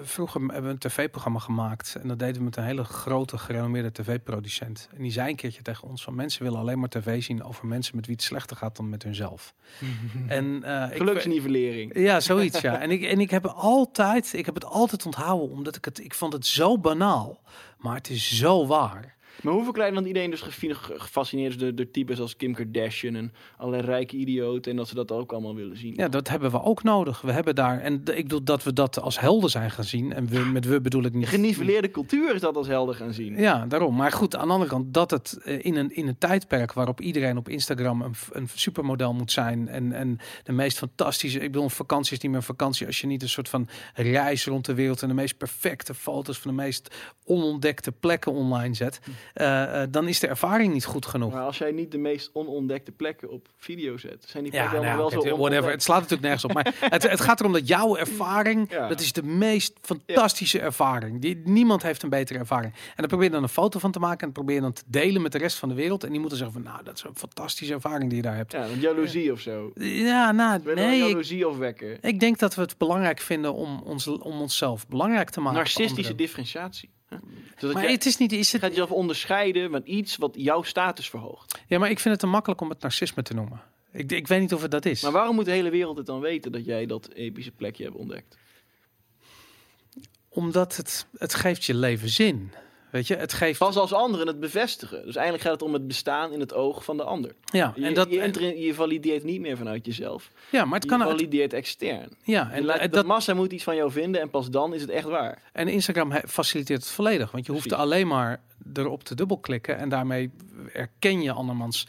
vroeger hebben we een tv-programma gemaakt en dat deden we met een hele grote gerenommeerde tv-producent. En die zei een keertje tegen ons van mensen willen alleen maar tv zien over mensen met wie het slechter gaat dan met hunzelf. en uh, geluksnivellering. Ja, zoiets ja. En ik en ik heb altijd, ik heb het altijd onthouden omdat ik het, ik vond het zo banaal, maar het is zo waar. Maar hoe verkleinen dan iedereen dus gefascineerd is door, door types als Kim Kardashian en allerlei rijke idioten en dat ze dat ook allemaal willen zien? Ja, dat hebben we ook nodig. We hebben daar, en ik bedoel dat we dat als helden zijn gaan zien. En we, met we bedoel ik niet... Geniveleerde cultuur is dat als helden gaan zien. Ja, daarom. Maar goed, aan de andere kant, dat het eh, in een, in een tijdperk waarop iedereen op Instagram een, een supermodel moet zijn en, en de meest fantastische, ik bedoel, vakantie is niet meer vakantie als je niet een soort van reis rond de wereld en de meest perfecte foto's van de meest onontdekte plekken online zet. Uh, dan is de ervaring niet goed genoeg. Maar als jij niet de meest onontdekte plekken op video zet, zijn die plekken ja, nou, wel zo whatever. Het slaat natuurlijk nergens op. Maar het, het, gaat erom dat jouw ervaring, ja. dat is de meest fantastische ja. ervaring. Die, niemand heeft een betere ervaring. En dan probeer je dan een foto van te maken en probeer je dan te delen met de rest van de wereld. En die moeten zeggen van, nou, dat is een fantastische ervaring die je daar hebt. Ja, een jaloezie of zo. Ja, nou, nee. jaloezie. Ik denk dat we het belangrijk vinden om, ons, om onszelf belangrijk te maken. Narcistische differentiatie. Zodat maar het is niet... Is het... gaat jezelf onderscheiden van iets wat jouw status verhoogt. Ja, maar ik vind het te makkelijk om het narcisme te noemen. Ik, ik weet niet of het dat is. Maar waarom moet de hele wereld het dan weten dat jij dat epische plekje hebt ontdekt? Omdat het, het geeft je leven zin. Weet je, het geeft... Pas als anderen het bevestigen. Dus eigenlijk gaat het om het bestaan in het oog van de ander. Ja, en dat... Je, je valideert niet meer vanuit jezelf. Ja, maar het kan... Je valideert extern. Ja, en, en dat, massa moet iets van jou vinden en pas dan is het echt waar. En Instagram faciliteert het volledig. Want je hoeft alleen maar erop te dubbelklikken en daarmee erken je andermans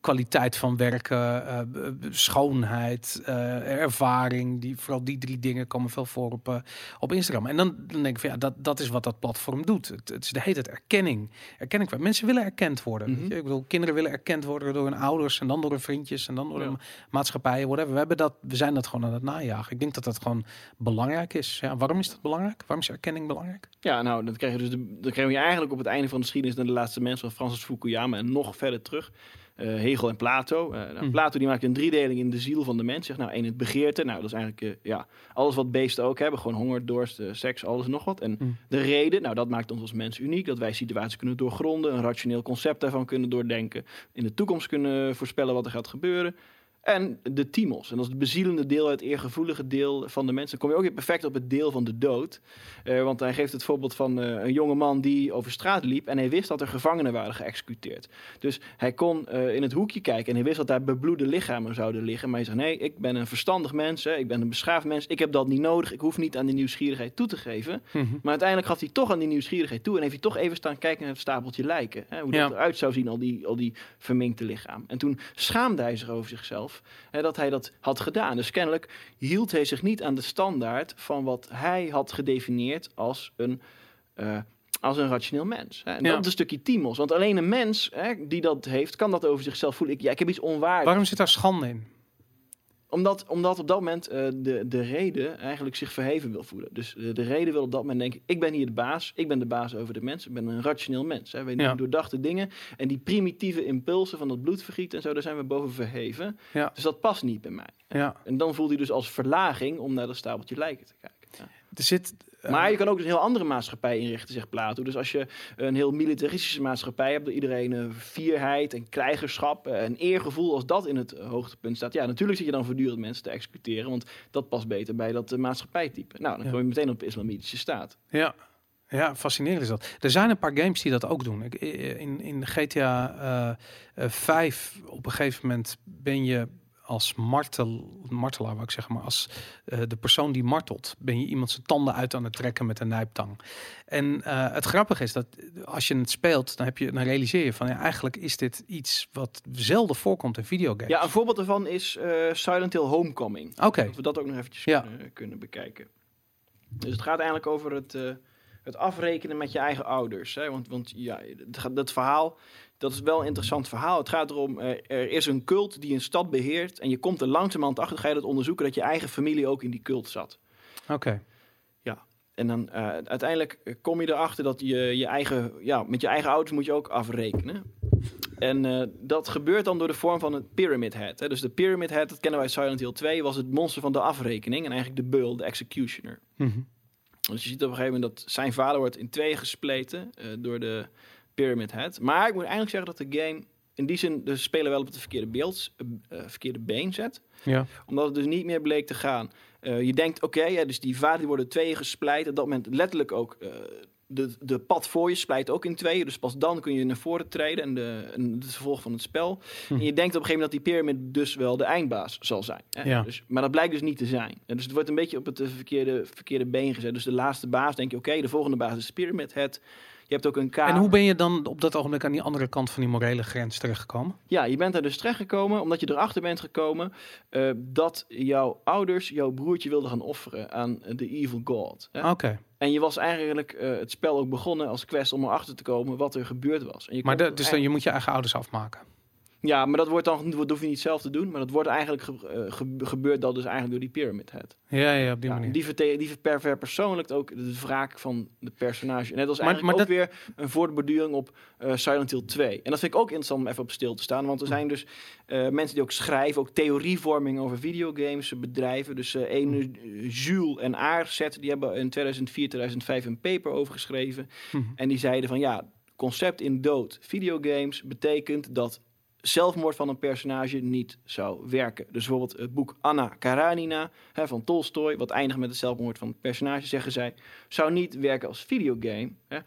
kwaliteit van werken, uh, schoonheid, ervaring. Die, vooral die drie dingen komen veel voor op, op Instagram. En dan, dan denk ik van ja, dat, dat is wat dat platform doet. Het, het is de heet het erkenning. Erkenning. Mensen willen erkend worden. Mm Ik bedoel, kinderen willen erkend worden door hun ouders en dan door hun vriendjes en dan door ja. hun maatschappijen, whatever. We hebben dat, we zijn dat gewoon aan het najagen. Ik denk dat dat gewoon belangrijk is. Ja, waarom is dat belangrijk? Waarom is erkenning belangrijk? Ja, nou, dat krijg je dus. De, dan krijg je eigenlijk op het einde van de geschiedenis naar de laatste mensen van Francis Fukuyama en nog verder terug. Uh, Hegel en Plato. Uh, nou, hm. Plato die maakt een driedeling in de ziel van de mens. Zegt nou, één het begeerte. Nou, dat is eigenlijk uh, ja, alles wat beesten ook hebben. Gewoon honger, dorst, seks, alles en nog wat. En hm. de reden, nou, dat maakt ons als mens uniek. Dat wij situaties kunnen doorgronden, een rationeel concept daarvan kunnen doordenken. In de toekomst kunnen voorspellen wat er gaat gebeuren. En de timos. En dat is het bezielende deel, het eergevoelige deel van de mensen. Dan kom je ook weer perfect op het deel van de dood. Uh, want hij geeft het voorbeeld van uh, een jonge man die over straat liep. En hij wist dat er gevangenen waren geëxecuteerd. Dus hij kon uh, in het hoekje kijken. En hij wist dat daar bebloede lichamen zouden liggen. Maar hij zei: Nee, ik ben een verstandig mens. Hè, ik ben een beschaafd mens. Ik heb dat niet nodig. Ik hoef niet aan die nieuwsgierigheid toe te geven. Mm -hmm. Maar uiteindelijk gaf hij toch aan die nieuwsgierigheid toe. En heeft hij toch even staan kijken naar het stapeltje lijken. Hè, hoe ja. dat eruit zou zien, al die, al die verminkte lichaam. En toen schaamde hij zich over zichzelf hè, dat hij dat had gedaan. Dus kennelijk hield hij zich niet aan de standaard van wat hij had gedefinieerd als een, uh, als een rationeel mens. Hè. En ja. dat is een stukje timos. Want alleen een mens hè, die dat heeft, kan dat over zichzelf voelen. Ik, ja, ik heb iets onwaardig. Waarom zit daar schande in? Omdat, omdat op dat moment uh, de, de reden eigenlijk zich verheven wil voelen. Dus de, de reden wil op dat moment denken: ik ben hier de baas. Ik ben de baas over de mens. Ik ben een rationeel mens. Hè. Wij doen ja. doordachte dingen. En die primitieve impulsen van het bloedvergiet en zo, daar zijn we boven verheven. Ja. Dus dat past niet bij mij. Ja. En dan voelt hij dus als verlaging om naar dat stapeltje lijken te kijken. Ja. Er zit maar je kan ook een heel andere maatschappij inrichten, zegt Plato. Dus als je een heel militaristische maatschappij hebt, dat iedereen vierheid en krijgerschap en eergevoel, als dat in het hoogtepunt staat, ja, natuurlijk zit je dan voortdurend mensen te executeren, want dat past beter bij dat uh, maatschappijtype. Nou, dan kom je meteen op de islamitische staat. Ja. Ja, fascinerend is dat. Er zijn een paar games die dat ook doen. Ik, in, in GTA uh, 5 op een gegeven moment ben je als martel, martelaar, wou ik zeggen, maar als uh, de persoon die martelt, ben je iemand zijn tanden uit aan het trekken met een nijptang. En uh, het grappige is dat als je het speelt, dan, heb je, dan realiseer je van ja, eigenlijk is dit iets wat zelden voorkomt in videogames. Ja, een voorbeeld daarvan is uh, Silent Hill Homecoming. Oké. Okay. Dat we dat ook nog eventjes ja. kunnen, kunnen, bekijken. Dus het gaat eigenlijk over het, het afrekenen met je eigen ouders. Hè? Want, want ja, het, dat verhaal dat is wel een interessant verhaal. Het gaat erom, uh, er is een cult die een stad beheert. En je komt er langzamerhand achter, ga je dat onderzoeken, dat je eigen familie ook in die cult zat. Oké. Ja, en dan uh, uiteindelijk eh, kom je erachter dat je je eigen, ja, met je eigen ouders moet je ook afrekenen. En uh, dat gebeurt dan door de vorm van een Pyramid Head. Hè. Dus de Pyramid Head, dat kennen wij Silent Hill 2, was het monster van de afrekening. En eigenlijk de beul, de executioner. Mm -hmm. Dus je ziet op een gegeven moment dat zijn vader wordt in twee gespleten door de Pyramid Head. Maar ik moet eigenlijk zeggen dat de game in die zin de speler wel op het verkeerde beeld, uh, verkeerde been zet. Ja. Omdat het dus niet meer bleek te gaan. Uh, je denkt, oké, okay, ja, dus die die worden tweeën gespleit. Op dat moment letterlijk ook uh, de, de pad voor je splijt ook in tweeën. Dus pas dan kun je naar voren treden en, de, en het vervolg van het spel. Hm. En je denkt op een gegeven moment dat die piramid dus wel de eindbaas zal zijn. Hè? Ja. Dus, maar dat blijkt dus niet te zijn. En dus het wordt een beetje op het verkeerde, verkeerde been gezet. Dus de laatste baas denk je, oké, okay, de volgende baas is Pyramid Head. Je hebt ook een kaart. En hoe ben je dan op dat ogenblik aan die andere kant van die morele grens terechtgekomen? Ja, je bent er dus terechtgekomen omdat je erachter bent gekomen uh, dat jouw ouders jouw broertje wilden gaan offeren aan de evil god. Oké. Okay. En je was eigenlijk uh, het spel ook begonnen als quest om erachter te komen wat er gebeurd was. En je maar de, dus dan, je moet je eigen ouders afmaken? Ja, maar dat wordt dan, dat hoef je niet zelf te doen, maar dat wordt eigenlijk ge, ge, gebeurt dat dus eigenlijk door die Pyramid Head. Ja, ja, op die ja, manier. Die, verte, die verpersoonlijkt ook de wraak van de personage. Net als eigenlijk maar, ook dat... weer een voortborduring op uh, Silent Hill 2. En dat vind ik ook interessant om even op stil te staan, want er zijn dus uh, mensen die ook schrijven, ook theorievorming over videogames bedrijven. Dus uh, een Jules en Aarzet, die hebben in 2004, 2005 een paper over geschreven. Hm. En die zeiden van ja, concept in dood videogames betekent dat zelfmoord van een personage niet zou werken. Dus bijvoorbeeld het boek Anna Karanina hè, van Tolstoy, wat eindigt met het zelfmoord van het personage, zeggen zij, zou niet werken als videogame. Hè.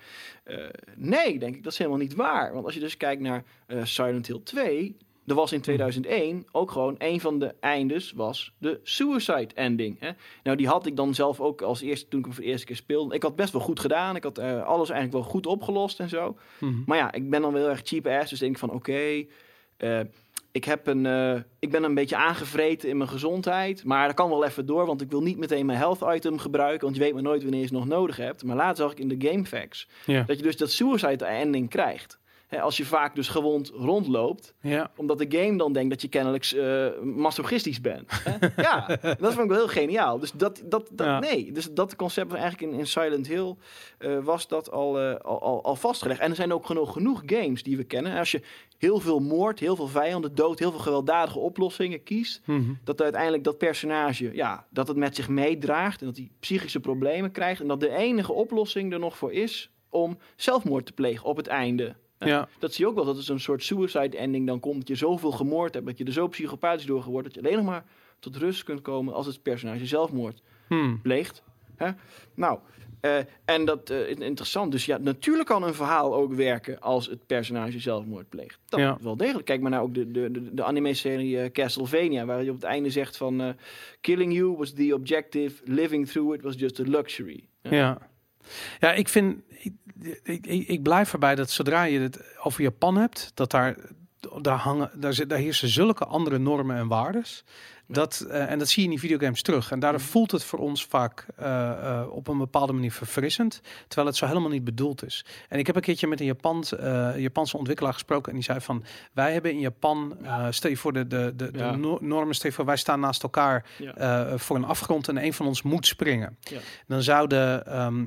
Uh, nee, denk ik, dat is helemaal niet waar. Want als je dus kijkt naar uh, Silent Hill 2, er was in 2001 ook gewoon een van de eindes was de suicide ending. Hè? Nou, die had ik dan zelf ook als eerste toen ik hem voor de eerste keer speelde. Ik had best wel goed gedaan. Ik had uh, alles eigenlijk wel goed opgelost en zo. Mm -hmm. Maar ja, ik ben dan wel erg cheap ass. Dus denk ik van oké, okay, uh, ik, heb een, uh, ik ben een beetje aangevreten in mijn gezondheid. Maar dat kan wel even door, want ik wil niet meteen mijn health item gebruiken. Want je weet maar nooit wanneer je het nog nodig hebt. Maar later zag ik in de game facts dat je dus dat suicide ending krijgt als je vaak dus gewond rondloopt. Ja. Omdat de game dan denkt dat je kennelijk uh, masochistisch bent. ja, dat vond ik wel heel geniaal. Dus dat, dat, dat nee. Dus dat concept eigenlijk in, in Silent Hill uh, was dat al, uh, al, al, vastgelegd. En er zijn ook genoeg, genoeg games die we kennen. Als je heel veel moord, heel veel vijanden dood, heel veel gewelddadige oplossingen kiest. Mm Dat uiteindelijk dat personage, ja, dat het met zich meedraagt. En dat hij psychische problemen krijgt. En dat de enige oplossing er nog voor is om zelfmoord te plegen op het einde. Ja. Dat zie je ook wel, dat het een soort suicide ending dan komt. Dat je zoveel gemoord hebt, dat je er zo psychopathisch door geworden... dat je alleen nog maar tot rust kunt komen als het personage zelfmoord hmm. pleegt. Hè? Nou, uh, en dat uh, interessant. Dus ja, natuurlijk kan een verhaal ook werken als het personage zelfmoord pleegt. Dat ja. wel degelijk. Kijk maar naar ook de, de, de, de anime-serie uh, Castlevania, waar je op het einde zegt van... killing you was the objective, living through it was just a luxury. Ja. Ja, ik vind, ik, ik, ik, blijf erbij dat zodra je het over Japan hebt, dat daar, daar hangen, daar, zit, daar heersen zulke andere normen en waardes. Dat, uh, en dat zie je in die videogames terug. En daardoor mhm. voelt het voor ons vaak uh, uh, op een bepaalde manier verfrissend. Terwijl het zo helemaal niet bedoeld is. En ik heb een keertje met een Japans, Japanse ontwikkelaar gesproken. En die zei van, wij hebben in Japan, stel je voor de, de, de, ja. de normen, stel je voor, wij staan naast elkaar ja. voor een afgrond en een van ons moet springen. Ja. Dan zouden um, uh,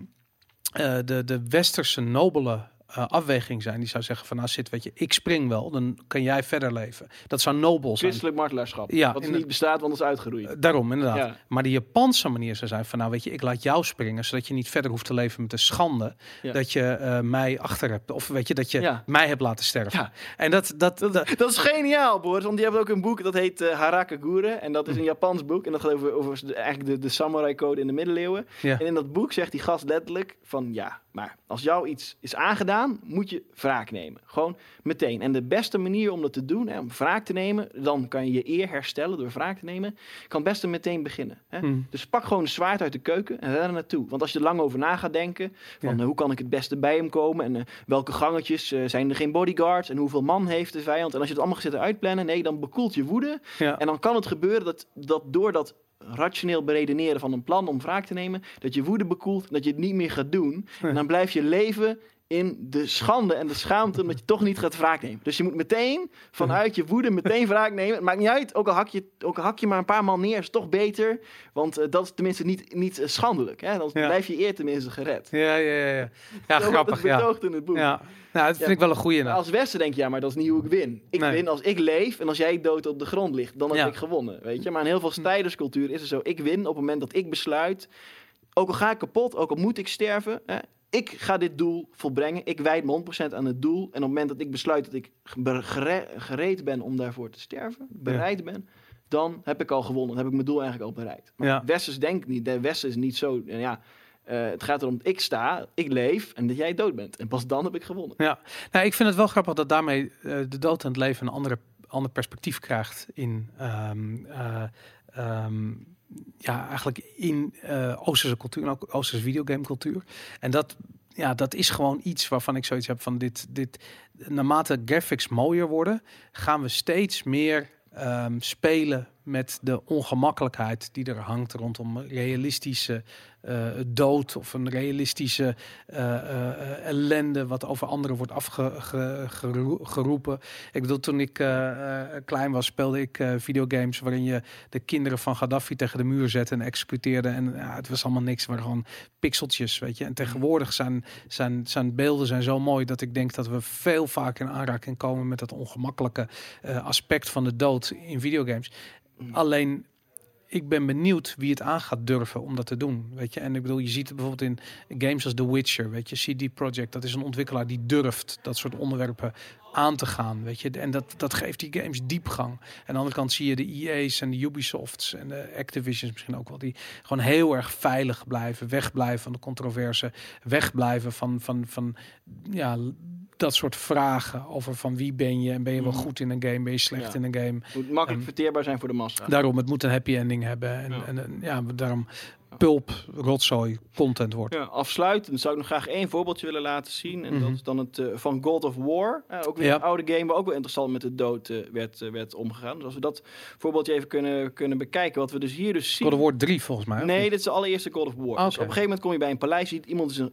de, de westerse nobele uh, afweging zijn. Die zou zeggen van nou zit, weet je, ik spring wel, dan kan jij verder leven. Dat zou nobel zijn. Christelijk martelaarschap. Ja, wat niet bestaat, want is uitgeroeid. Uh, daarom, inderdaad. Ja. Maar de Japanse manier zou zijn van nou weet je, ik laat jou springen, zodat je niet verder hoeft te leven met de schande ja. dat je uh, mij achter hebt. Of weet je, dat je ja. mij hebt laten sterven. En dat, dat, dat, dat, is geniaal, Boris. Want die hebben ook een boek dat heet uh, Harakagure. En dat is een Japans boek. En dat gaat over, over de, eigenlijk de, de samurai code in de middeleeuwen. En in dat boek zegt die gast letterlijk van ja, maar als jou iets is aangedaan, moet je wraak nemen. Gewoon meteen. En de beste manier om dat te doen, hè, om wraak te nemen, dan kan je je eer herstellen door wraak te nemen, kan best meteen beginnen. Hè. Hmm. Dus pak gewoon een zwaard uit de keuken en ren er naartoe. Want als je er lang over na gaat denken, van hoe kan ik het beste bij hem komen en uh, welke gangetjes uh, zijn er geen bodyguards en hoeveel man heeft de vijand. En als je het allemaal gaat zitten uitplannen, nee, dan bekoelt je woede. En dan kan het gebeuren dat, dat door dat rationeel beredeneren van een plan om wraak te nemen, dat je woede bekoelt, dat je het niet meer gaat doen. En dan blijf je leven in de schande en de schaamte omdat je toch niet gaat wraak nemen. Dus je moet meteen vanuit je woede meteen wraak nemen. Het maakt niet uit, ook al hak je, ook al hak je maar een paar man neer, is toch beter. Want uh, dat is tenminste niet, niet uh, schandelijk. Hè? Dan blijf je eer tenminste gered. Ja, ja, ja. Ja, grappig. Dat betoogt ja. in het boek. Ja. Nou, dat vind ik wel een goede. Als Westen denk je, ja, maar dat is niet hoe ik win. Ik win als ik leef en als jij dood op de grond ligt, dan heb ik gewonnen. Weet je? Maar in heel veel strijderscultuur is het zo, ik win op het moment dat ik besluit, ook al ga ik kapot, ook al moet ik sterven, hè, ik ga dit doel volbrengen. Ik wijd me 100% aan het doel. En op het moment dat ik besluit dat ik gereed ben om daarvoor te sterven, bereid ben, dan heb ik al gewonnen. Dan heb ik mijn doel eigenlijk al bereikt. Maar ja. Westers denkt niet. De Westen is niet zo. Ja, uh, het gaat erom, ik sta, ik leef en dat jij dood bent. En pas dan heb ik gewonnen. Ja, nou, ik vind het wel grappig dat daarmee uh, de dood en het leven een andere, ander perspectief krijgt in um, uh, um, ja, eigenlijk in uh, Oosterse cultuur en ook Oosterse videogamecultuur. En dat, ja, dat is gewoon iets waarvan ik zoiets heb van dit, dit naarmate graphics mooier worden, gaan we steeds meer um, spelen met de ongemakkelijkheid die er hangt rondom realistische uh, dood of een realistische uh, uh, ellende wat over anderen wordt afgeroepen. Ik bedoel, toen ik klein was, speelde ik videogames waarin je de kinderen van Gaddafi tegen de muur zette en executeerde. En het was allemaal niks, maar gewoon pixeltjes, weet je. En tegenwoordig zijn, zijn, zijn beelden zijn zo mooi dat ik denk dat we veel vaker in aanraking komen met dat ongemakkelijke aspect van de dood in videogames. Mm. Alleen ik ben benieuwd wie het aan gaat durven om dat te doen. Weet je, en ik bedoel, je ziet het bijvoorbeeld in games als The Witcher. Weet je, CD Projekt, dat is een ontwikkelaar die durft dat soort onderwerpen aan te gaan. Weet je, en dat, dat geeft die games diepgang. En aan de andere kant zie je de EA's en de Ubisofts en de Activisions misschien ook wel, die gewoon heel erg veilig blijven, wegblijven van de controverse, wegblijven van, van, van ja, dat soort vragen over van wie ben je en ben je wel mhm. goed in een game, ben je slecht in een game. Het moet makkelijk verteerbaar zijn voor de massa. Daarom, het moet een happy ending hebben. En ja, en, ja daarom pulp, rotzooi, content wordt. Ja, afsluitend zou ik nog graag één voorbeeldje willen laten zien. En dat mhm. is dan het van God of War. ook weer een oude game, maar ook wel interessant met de dood werd, werd omgegaan. Dus als we dat voorbeeldje even kunnen, kunnen bekijken. Wat we dus hier dus zien. God of War 3 volgens mij. Nee, dit is de allereerste God of War. Dus op een gegeven moment kom je bij een paleis, ziet iemand is een,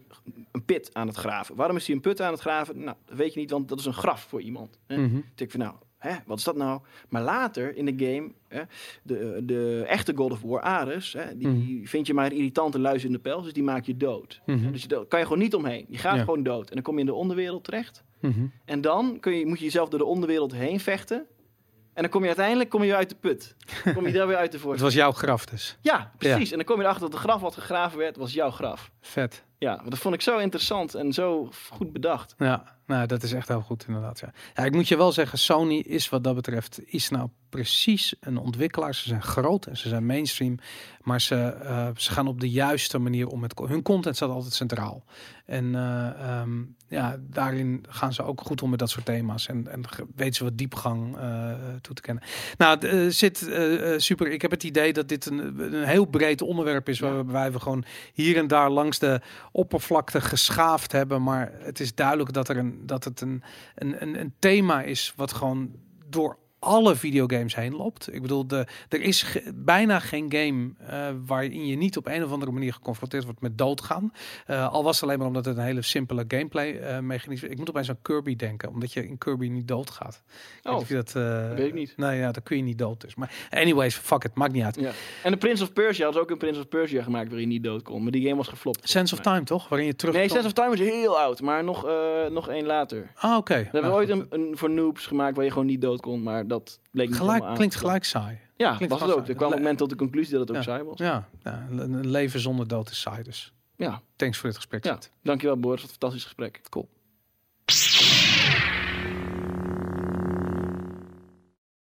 een pit aan het graven. Waarom is hij een put aan het graven? Nou, dat weet je niet, want dat is een graf voor iemand. Hè? Mm -hmm. van, nou, hè, wat is dat nou? Maar later in de game, hè, de, de echte God of War, Ares, hè, die mhm. vind je maar irritante luis in de pels, dus die maak je dood. Mhm. Dus daar kan je gewoon niet omheen. Je gaat gewoon dood. En dan kom je in de onderwereld terecht. Mhm. En dan kun je, moet je jezelf door de onderwereld heen vechten. En dan kom je uiteindelijk kom je uit de put. kom je daar weer uit de voort. Het was jouw graf dus. Ja, precies. En dan kom je erachter dat de graf wat gegraven werd, was jouw graf. Vet. Ja, dat vond ik zo interessant en zo goed bedacht. Ja, nou, dat is echt heel goed inderdaad. Ja. ja, ik moet je wel zeggen, Sony is wat dat betreft, is nou precies een ontwikkelaar. Ze zijn groot en ze zijn mainstream, maar ze, uh, ze gaan op de juiste manier om met hun content staat altijd centraal. En uh, um, ja, daarin gaan ze ook goed om met dat soort thema's en, en weten ze wat diepgang uh, toe te kennen. Nou, zit super. Ik heb het idee dat dit een, een heel breed onderwerp is, waar wij we gewoon hier en daar langs de oppervlakte geschaafd hebben, maar het is duidelijk dat er een dat het een, een, een, een thema is wat gewoon door alle videogames heen loopt. Ik bedoel, de, er is bijna geen game uh, waarin je niet op een of andere manier geconfronteerd wordt met doodgaan. Uh, al was het alleen maar omdat het een hele simpele gameplay uh, mechanisme Ik moet opeens aan Kirby denken, omdat je in Kirby niet doodgaat. Oh, weet je dat, weet ik niet. Nee, ja, dan kun je niet dood dus. Maar anyways, fuck it, maakt niet uit. Ja. En de Prince of Persia had ook een Prince of Persia gemaakt waarin je niet dood kon. Maar die game was geflopt. Sense of Time, toch? Waarin je terug... Nee, Sense of Time is heel oud, maar nog, nog één later. Ah, oké. We hebben nou, ooit een, een voor noobs gemaakt waar je gewoon niet dood kon, maar dat bleek gelijk, Klinkt gelijk saai. Ja, klinkt was het ook. Er kwam op het moment tot de conclusie dat het ook saai was. Ja, ja, een leven zonder dood is saai dus. Ja. Thanks voor dit gesprek. Ja, dankjewel Boris, wat een fantastisch gesprek. Cool.